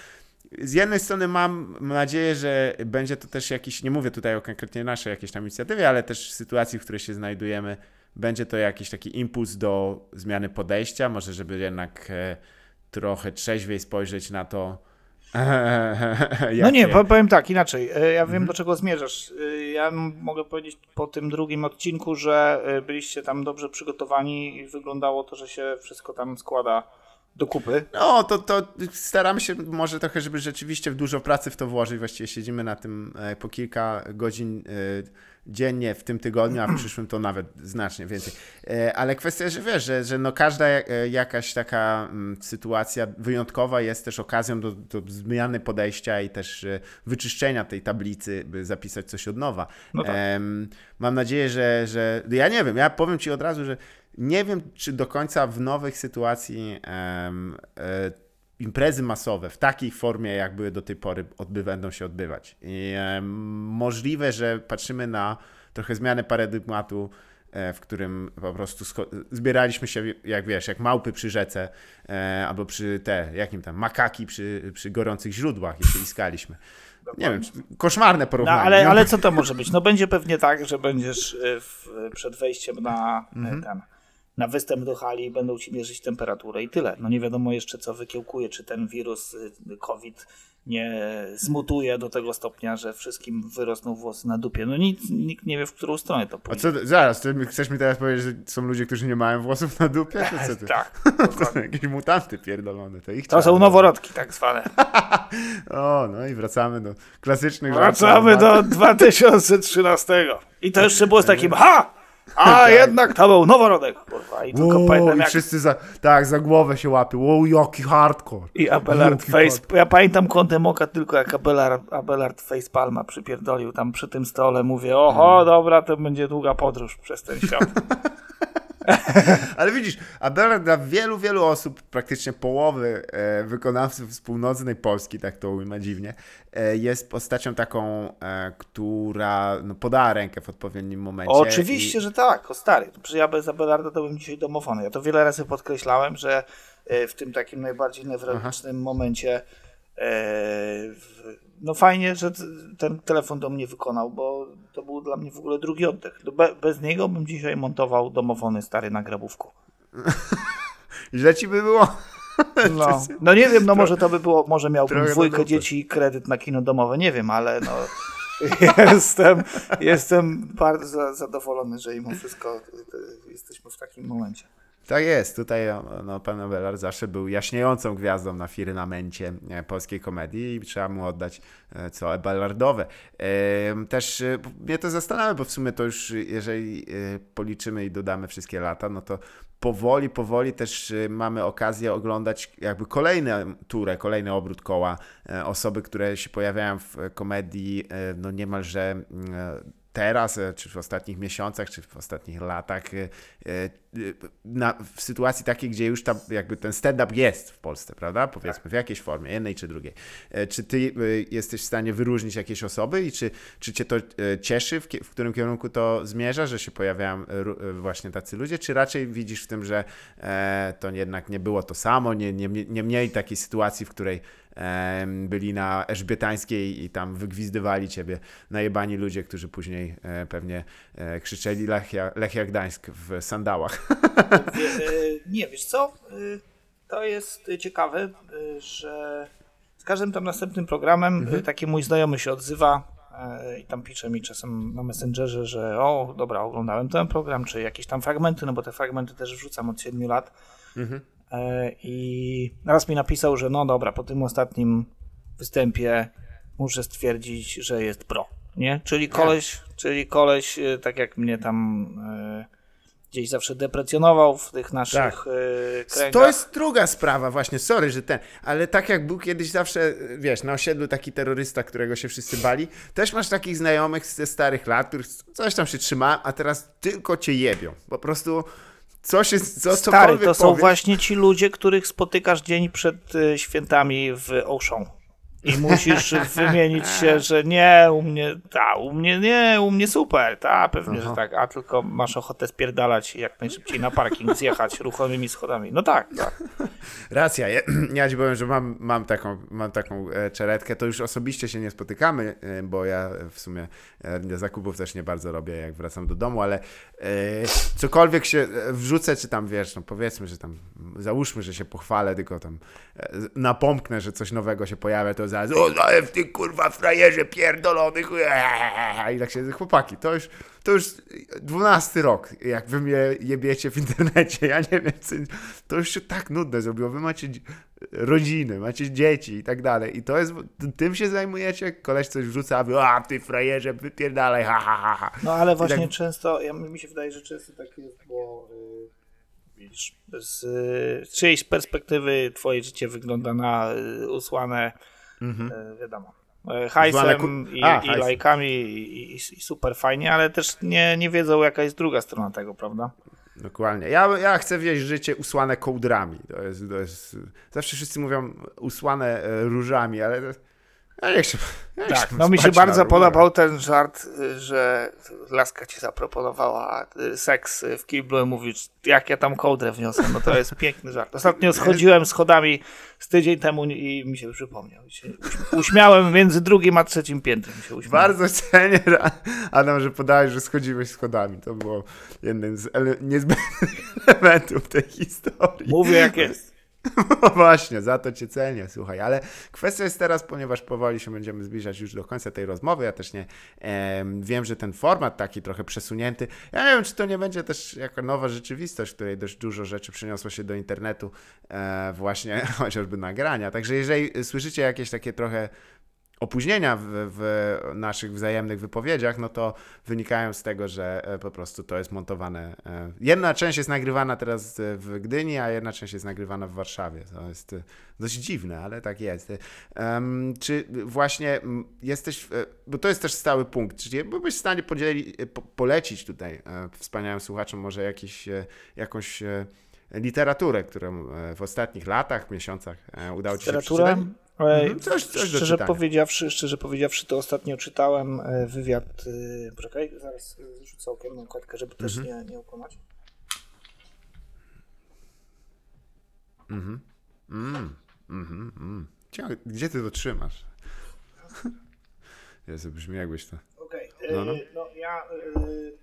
Z jednej strony mam nadzieję, że będzie to też jakiś, nie mówię tutaj o konkretnie naszej jakiejś tam inicjatywie, ale też sytuacji, w której się znajdujemy, będzie to jakiś taki impuls do zmiany podejścia, może żeby jednak e, trochę trzeźwiej spojrzeć na to. No nie, powiem tak, inaczej. E, Ja wiem, Mhm. do czego zmierzasz. E, Ja mogę powiedzieć po tym drugim odcinku, że e, byliście tam dobrze przygotowani i wyglądało to, że się wszystko tam składa do kupy. No, to, to staramy się może trochę, żeby rzeczywiście dużo pracy w to włożyć. Właściwie siedzimy na tym po kilka godzin dziennie w tym tygodniu, a w przyszłym to nawet znacznie więcej. E, Ale kwestia, że wiesz, że, że no każda e, jakaś taka mm, sytuacja wyjątkowa jest też okazją do, do zmiany podejścia i też e, wyczyszczenia tej tablicy, by zapisać coś od nowa. No tak. Mam nadzieję, że, że. Ja nie wiem, ja powiem Ci od razu, że nie wiem, czy do końca w nowych sytuacji e, imprezy masowe w takiej formie, jak były do tej pory, będą się odbywać. I em, możliwe, że patrzymy na trochę zmianę paradygmatu, e, w którym po prostu zbieraliśmy się, jak wiesz, jak małpy przy rzece, e, albo przy te, jakim tam, makaki przy, przy gorących źródłach i się iskaliśmy. Nie wiem, koszmarne No, porównanie. ale, nie? ale co to może być? No będzie pewnie tak, że będziesz e, w, przed wejściem na e, Mhm. ten na występ do hali i będą ci mierzyć temperaturę i tyle. No nie wiadomo jeszcze, co wykiełkuje, czy ten wirus y, COVID nie zmutuje do tego stopnia, że wszystkim wyrosną włosy na dupie. No nic, nikt nie wie, w którą stronę to A pójdzie. co, zaraz, ty chcesz mi teraz powiedzieć, że są ludzie, którzy nie mają włosów na dupie? To co ty? Tak. To są jakieś mutanty pierdolone, to ich To są noworodki tak zwane. O, no i wracamy do klasycznych Wracamy do 2013. I to jeszcze było z takim ha! A Tak. jednak to był noworodek, kurwa. I tylko Wow, pamiętam i jak wszyscy za, tak, za głowę się łapią. Wow, jaki hardcore. I Abelard Jaki Face. Ja pamiętam kątem oka tylko jak Abelard, Abelard Face Palma przypierdolił tam przy tym stole. Mówię, oho, dobra, to będzie długa podróż przez ten świat. Ale widzisz, Abelard dla wielu, wielu osób, praktycznie połowy e, wykonawców z północnej Polski, tak to ujmę dziwnie, e, jest postacią taką, e, która no, podała rękę w odpowiednim momencie. Oczywiście, i, że tak, o stary. Przecież ja bez Abelarda to bym dzisiaj domofony. Ja to wiele razy podkreślałem, że w tym takim najbardziej newralgicznym momencie w- no fajnie, że ten telefon do mnie wykonał, bo to był dla mnie w ogóle drugi oddech. No Be, bez niego bym dzisiaj montował domofony stary na grabówku. Źle ci by było. No, no nie wiem, no może to by było, może miałbym dwójkę dzieci i kredyt na kino domowe, nie wiem, ale no jestem, jestem bardzo zadowolony, że mimo wszystko y, y, jesteśmy w takim momencie. Tak jest, tutaj no, pan Abelard zawsze był jaśniejącą gwiazdą na firmamencie e, polskiej komedii i trzeba mu oddać e, co Abelardowe. E, Też e, mnie to zastanawia, bo w sumie to już e, jeżeli policzymy i dodamy wszystkie lata, no to powoli, powoli też mamy okazję oglądać jakby kolejne turę, kolejny obrót koła osoby, które się pojawiają w komedii no niemalże mm, teraz, e, czy w ostatnich miesiącach, czy w ostatnich latach, e, e, na, w sytuacji takiej, gdzie już tam jakby ten stand-up jest w Polsce, prawda? Powiedzmy w jakiejś formie, jednej czy drugiej. Czy ty jesteś w stanie wyróżnić jakieś osoby i czy, czy cię to cieszy, w, w którym kierunku to zmierza, że się pojawiają właśnie tacy ludzie, czy raczej widzisz w tym, że to jednak nie było to samo, nie, nie, nie mieli takiej sytuacji, w której byli na Elżbietańskiej i tam wygwizdywali ciebie najebani ludzie, którzy później e, pewnie e, krzyczeli Lechia, Lechia Gdańsk w sandałach. Y, Nie, wiesz co? To jest ciekawe, że z każdym tam następnym programem y, taki mój znajomy się odzywa i tam pisze mi czasem na Messengerze, że o, dobra, oglądałem ten program, czy jakieś tam fragmenty, no bo te fragmenty też wrzucam od 7 lat. E, I raz mi napisał, że no dobra, po tym ostatnim występie muszę stwierdzić, że jest pro. Nie? Czyli koleś, czyli koleś, e, tak jak mnie tam e, gdzieś zawsze deprecjonował w tych naszych Tak. e, kręgach. To jest druga sprawa, właśnie, sorry, że ten, ale tak jak był kiedyś zawsze, wiesz, na osiedlu taki terrorysta, którego się wszyscy bali, też masz takich znajomych ze starych lat, których coś tam się trzyma, a teraz tylko cię jebią. Po prostu coś jest, co, Stary, to są właśnie ci ludzie, których spotykasz dzień przed e, świętami w Auchan. I musisz wymienić się, że nie, u mnie, ta, u mnie nie, u mnie super, ta, pewnie, że tak, a tylko masz ochotę spierdalać jak najszybciej na parking zjechać ruchomymi schodami. No tak, tak. Racja, ja, ja ci powiem, że mam, mam taką, mam taką e, czeretkę, to już osobiście się nie spotykamy, e, bo ja w sumie e, zakupów też nie bardzo robię, jak wracam do domu, ale e, cokolwiek się wrzucę, czy tam, wiesz, no powiedzmy, że tam, załóżmy, że się pochwalę, tylko tam e, napomknę, że coś nowego się pojawia, to zaraz, o, ale w ty kurwa frajerze pierdolony, chuj", i tak się, chłopaki, to już, to już dwunasty rok, jak wy mnie jebiecie w internecie, ja nie wiem, co, to już się tak nudne zrobiło, wy macie dzi- rodziny, macie dzieci i tak dalej. I to jest, tym się zajmujecie, koleś coś wrzuca, a wy, a ty frajerze, wypierdalaj, ha, ha, ha, ha. No ale I właśnie tak- często, ja, mi się wydaje, że często tak jest, bo y, widzisz, z, y, z czyjejś perspektywy twoje życie wygląda na y, usłane, y, wiadomo, y, hajsem Mhm. i, A, i lajkami i, i, i super fajnie, ale też nie, nie wiedzą jaka jest druga strona tego, prawda? Dokładnie. Ja, ja chcę wieść życie usłane kołdrami. To jest, to jest, zawsze wszyscy mówią usłane e, różami, ale to- ja nie chcę. Ja nie Tak, chcę no mi się bardzo podobał ten żart, że laska ci zaproponowała y, seks w kiblu i mówisz, jak ja tam kołdrę wniosę, no to jest piękny żart. Ostatnio schodziłem schodami z tydzień temu i mi się przypomniał. Uśmiałem między drugim a trzecim piętrem. Się. Bardzo cenię, Adam, że podałeś, że schodziłeś schodami. To było jednym z ele- niezbędnych elementów tej historii. Mówię jak jest. No właśnie, za to cię cenię, słuchaj. Ale kwestia jest teraz, ponieważ powoli się będziemy zbliżać już do końca tej rozmowy, ja też nie em, wiem, że ten format taki trochę przesunięty, ja nie wiem, czy to nie będzie też jako nowa rzeczywistość, w której dość dużo rzeczy przeniosło się do internetu, e, właśnie chociażby nagrania. Także jeżeli słyszycie jakieś takie trochę opóźnienia w, w naszych wzajemnych wypowiedziach, no to wynikają z tego, że e, po prostu to jest montowane. e, Jedna część jest nagrywana teraz e, w Gdyni, a jedna część jest nagrywana w Warszawie. To jest dość dziwne, ale tak jest. Em, Czy właśnie jesteś, bo to jest też stały punkt, czy byłbyś w stanie podzieli, po, polecić tutaj wspaniałym słuchaczom może jakiś, jakąś literaturę, którą w ostatnich latach, miesiącach udało ci się przeczytać? E, Mhm, coś- coś szczerze, powiedziawszy, szczerze powiedziawszy, to ostatnio czytałem e, wywiad. e, Poczekaj, zaraz e, rzucę okiem na okładkę, żeby też Mhm. nie, nie okłamać. Mhm, mhm, mm. Gdzie ty to trzymasz? Jezu, brzmi jakbyś to... Okej, No, no. e, no ja e,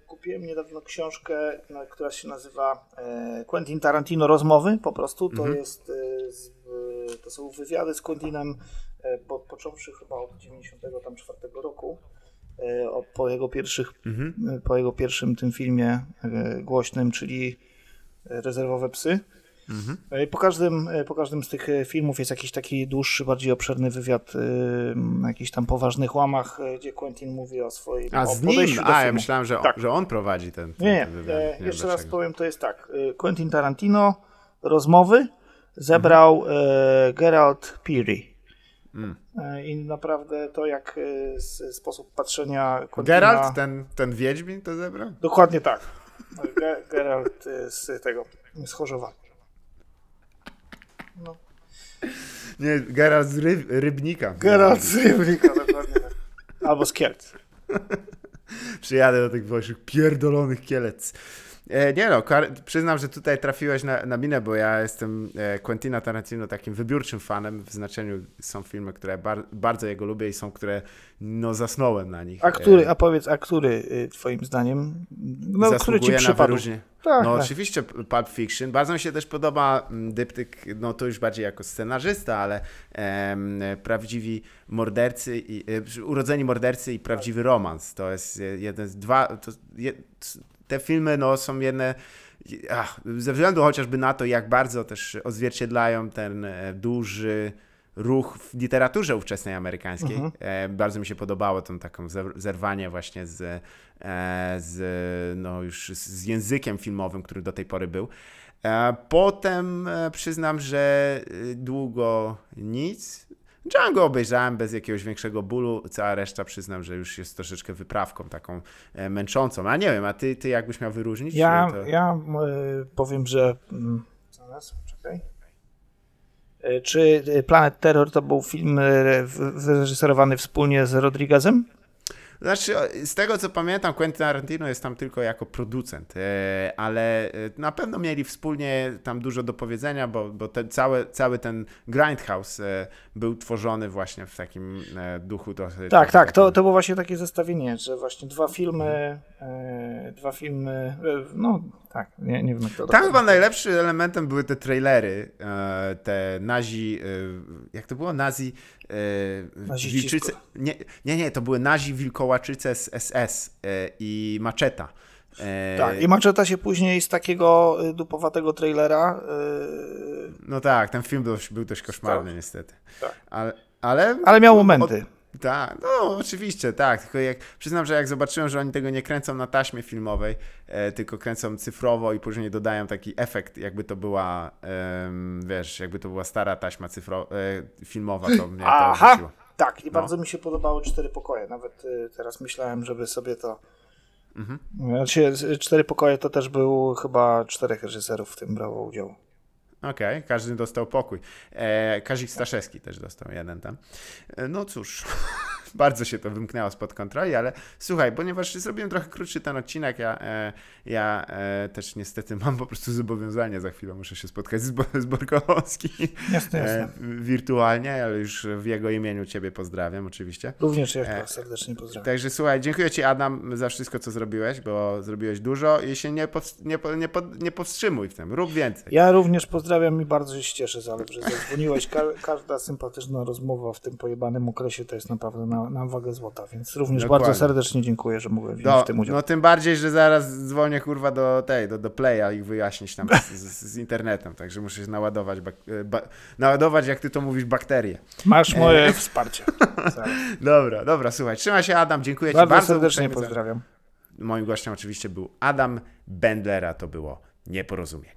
kupiłem niedawno książkę, no, która się nazywa e, Quentin Tarantino Rozmowy, po prostu. To jest, e, z, e, to są wywiady z Quentinem, e, po, począwszy chyba od 94 roku, e, po jego pierwszych, Mhm. e, po jego pierwszym tym filmie głośnym, czyli Rezerwowe Psy. Mhm. Po każdym, po każdym z tych filmów jest jakiś taki dłuższy, bardziej obszerny wywiad na jakichś tam poważnych łamach, gdzie Quentin mówi o swoim A o z nim? A, ja myślałem, że on, Tak. że on prowadzi ten, ten, Nie, nie. ten wywiad. E, wiem jeszcze raz powiem, to jest tak. Quentin Tarantino rozmowy zebrał e, Gerald Peary. Mm. I naprawdę to, jak e, sposób patrzenia Quentina... Geralt, ten, ten Wiedźmin to zebrał? Dokładnie tak. Ge, Geralt e, z tego, z Chorzowa. No. Nie, Geralt z ryb, Rybnika. Geralt z Rybnika, dokładnie tak. Albo z Kielc. Przyjadę do tych waszych pierdolonych kielec. E, nie no, przyznam, że tutaj trafiłeś na, na minę, bo ja jestem e, Quentina Tarantino takim wybiórczym fanem, w znaczeniu są filmy, które bar- bardzo jego lubię i są, które no zasnąłem na nich. A który, E, a powiedz, a który y, twoim zdaniem, no, który ci przypadł? Tak, no tak. oczywiście Pulp Fiction. Bardzo mi się też podoba mm, dyptyk, no to już bardziej jako scenarzysta, ale em, prawdziwi mordercy, i, urodzeni mordercy i prawdziwy romans. To jest je- jeden z dwa, to, je, te filmy no są jedne, ach, ze względu chociażby na to, jak bardzo też odzwierciedlają ten e, duży ruch w literaturze ówczesnej amerykańskiej. Mhm. E, bardzo mi się podobało tą taką zer- zerwanie właśnie z, e, z, no już z językiem filmowym, który do tej pory był. Potem przyznam, że długo nic. Django obejrzałem bez jakiegoś większego bólu, cała reszta przyznam, że już jest troszeczkę wyprawką taką e, męczącą. A nie wiem, a ty, ty jakbyś miał wyróżnić? Ja, to... ja y, powiem, że. mm, Zaraz, czekaj. Y, Czy Planet Terror to był film wyreżyserowany wspólnie z Rodriguezem? Znaczy, z tego co pamiętam, Quentin Tarantino jest tam tylko jako producent, e, ale e, na pewno mieli wspólnie tam dużo do powiedzenia, bo, bo ten, cały, cały ten Grindhouse e, był tworzony właśnie w takim duchu dosyć. Tak, tak. To, to było właśnie takie zestawienie, że właśnie dwa filmy. Dwa filmy. No tak, nie, nie wiem Tam chyba najlepszym elementem były te trailery, e, te nazi, e, jak to było? Nazi, e, Naziścisko. wilczyce, nie, nie, nie, to były nazi wilkołaczyce z SS i maczeta. Tak, i Maczeta się później z takiego dupowatego trailera. No tak, ten film był, był dość koszmarny Tak. niestety. Tak. Ale, ale, Ale miał momenty. Tak, no oczywiście, tak. Tylko jak, przyznam, że jak zobaczyłem, że oni tego nie kręcą na taśmie filmowej, e, tylko kręcą cyfrowo i później dodają taki efekt, jakby to była, em, wiesz, jakby to była stara taśma cyfro, e, filmowa, to mnie to Aha! Tak, i No. bardzo mi się podobały cztery pokoje. Nawet y, teraz myślałem, żeby sobie to. Mhm. Znaczy, cztery pokoje to też był chyba czterech reżyserów w tym brało udział. Okej, każdy dostał pokój. E, Kazik Staszewski też dostał jeden tam. E, no cóż, bardzo się to wymknęło spod kontroli, ale słuchaj, ponieważ zrobiłem trochę krótszy ten odcinek, ja, e, ja e, też niestety mam po prostu zobowiązanie, za chwilę muszę się spotkać z, Bo- z Borkowskim Jasne, jasne. e, wirtualnie, ale już w jego imieniu ciebie pozdrawiam oczywiście. Również ja serdecznie pozdrawiam. Także słuchaj, dziękuję Ci Adam za wszystko, co zrobiłeś, bo zrobiłeś dużo i się nie, nie, nie, nie powstrzymuj w tym, rób więcej. Ja również pozdrawiam i bardzo się cieszę, Zalew, że zadzwoniłeś. Ka- każda sympatyczna rozmowa w tym pojebanym okresie to jest naprawdę na, na, na wagę złota, więc również Dokładnie. bardzo serdecznie dziękuję, że mogłem wziąć Do, w tym udział. no tym bardziej, że zaraz dzwonię kurwa do tej, do, do Playa i wyjaśnić tam z, z, z internetem, także muszę się naładować, bak, e, ba, naładować, jak ty to mówisz, bakterie. Masz moje wsparcie. Dobra, dobra, słuchaj, trzymaj się Adam, dziękuję ci Bardzo, bardzo. serdecznie uprzejmie za- pozdrawiam. Moim gościem oczywiście był Adam Bendler, a to było nieporozumienie.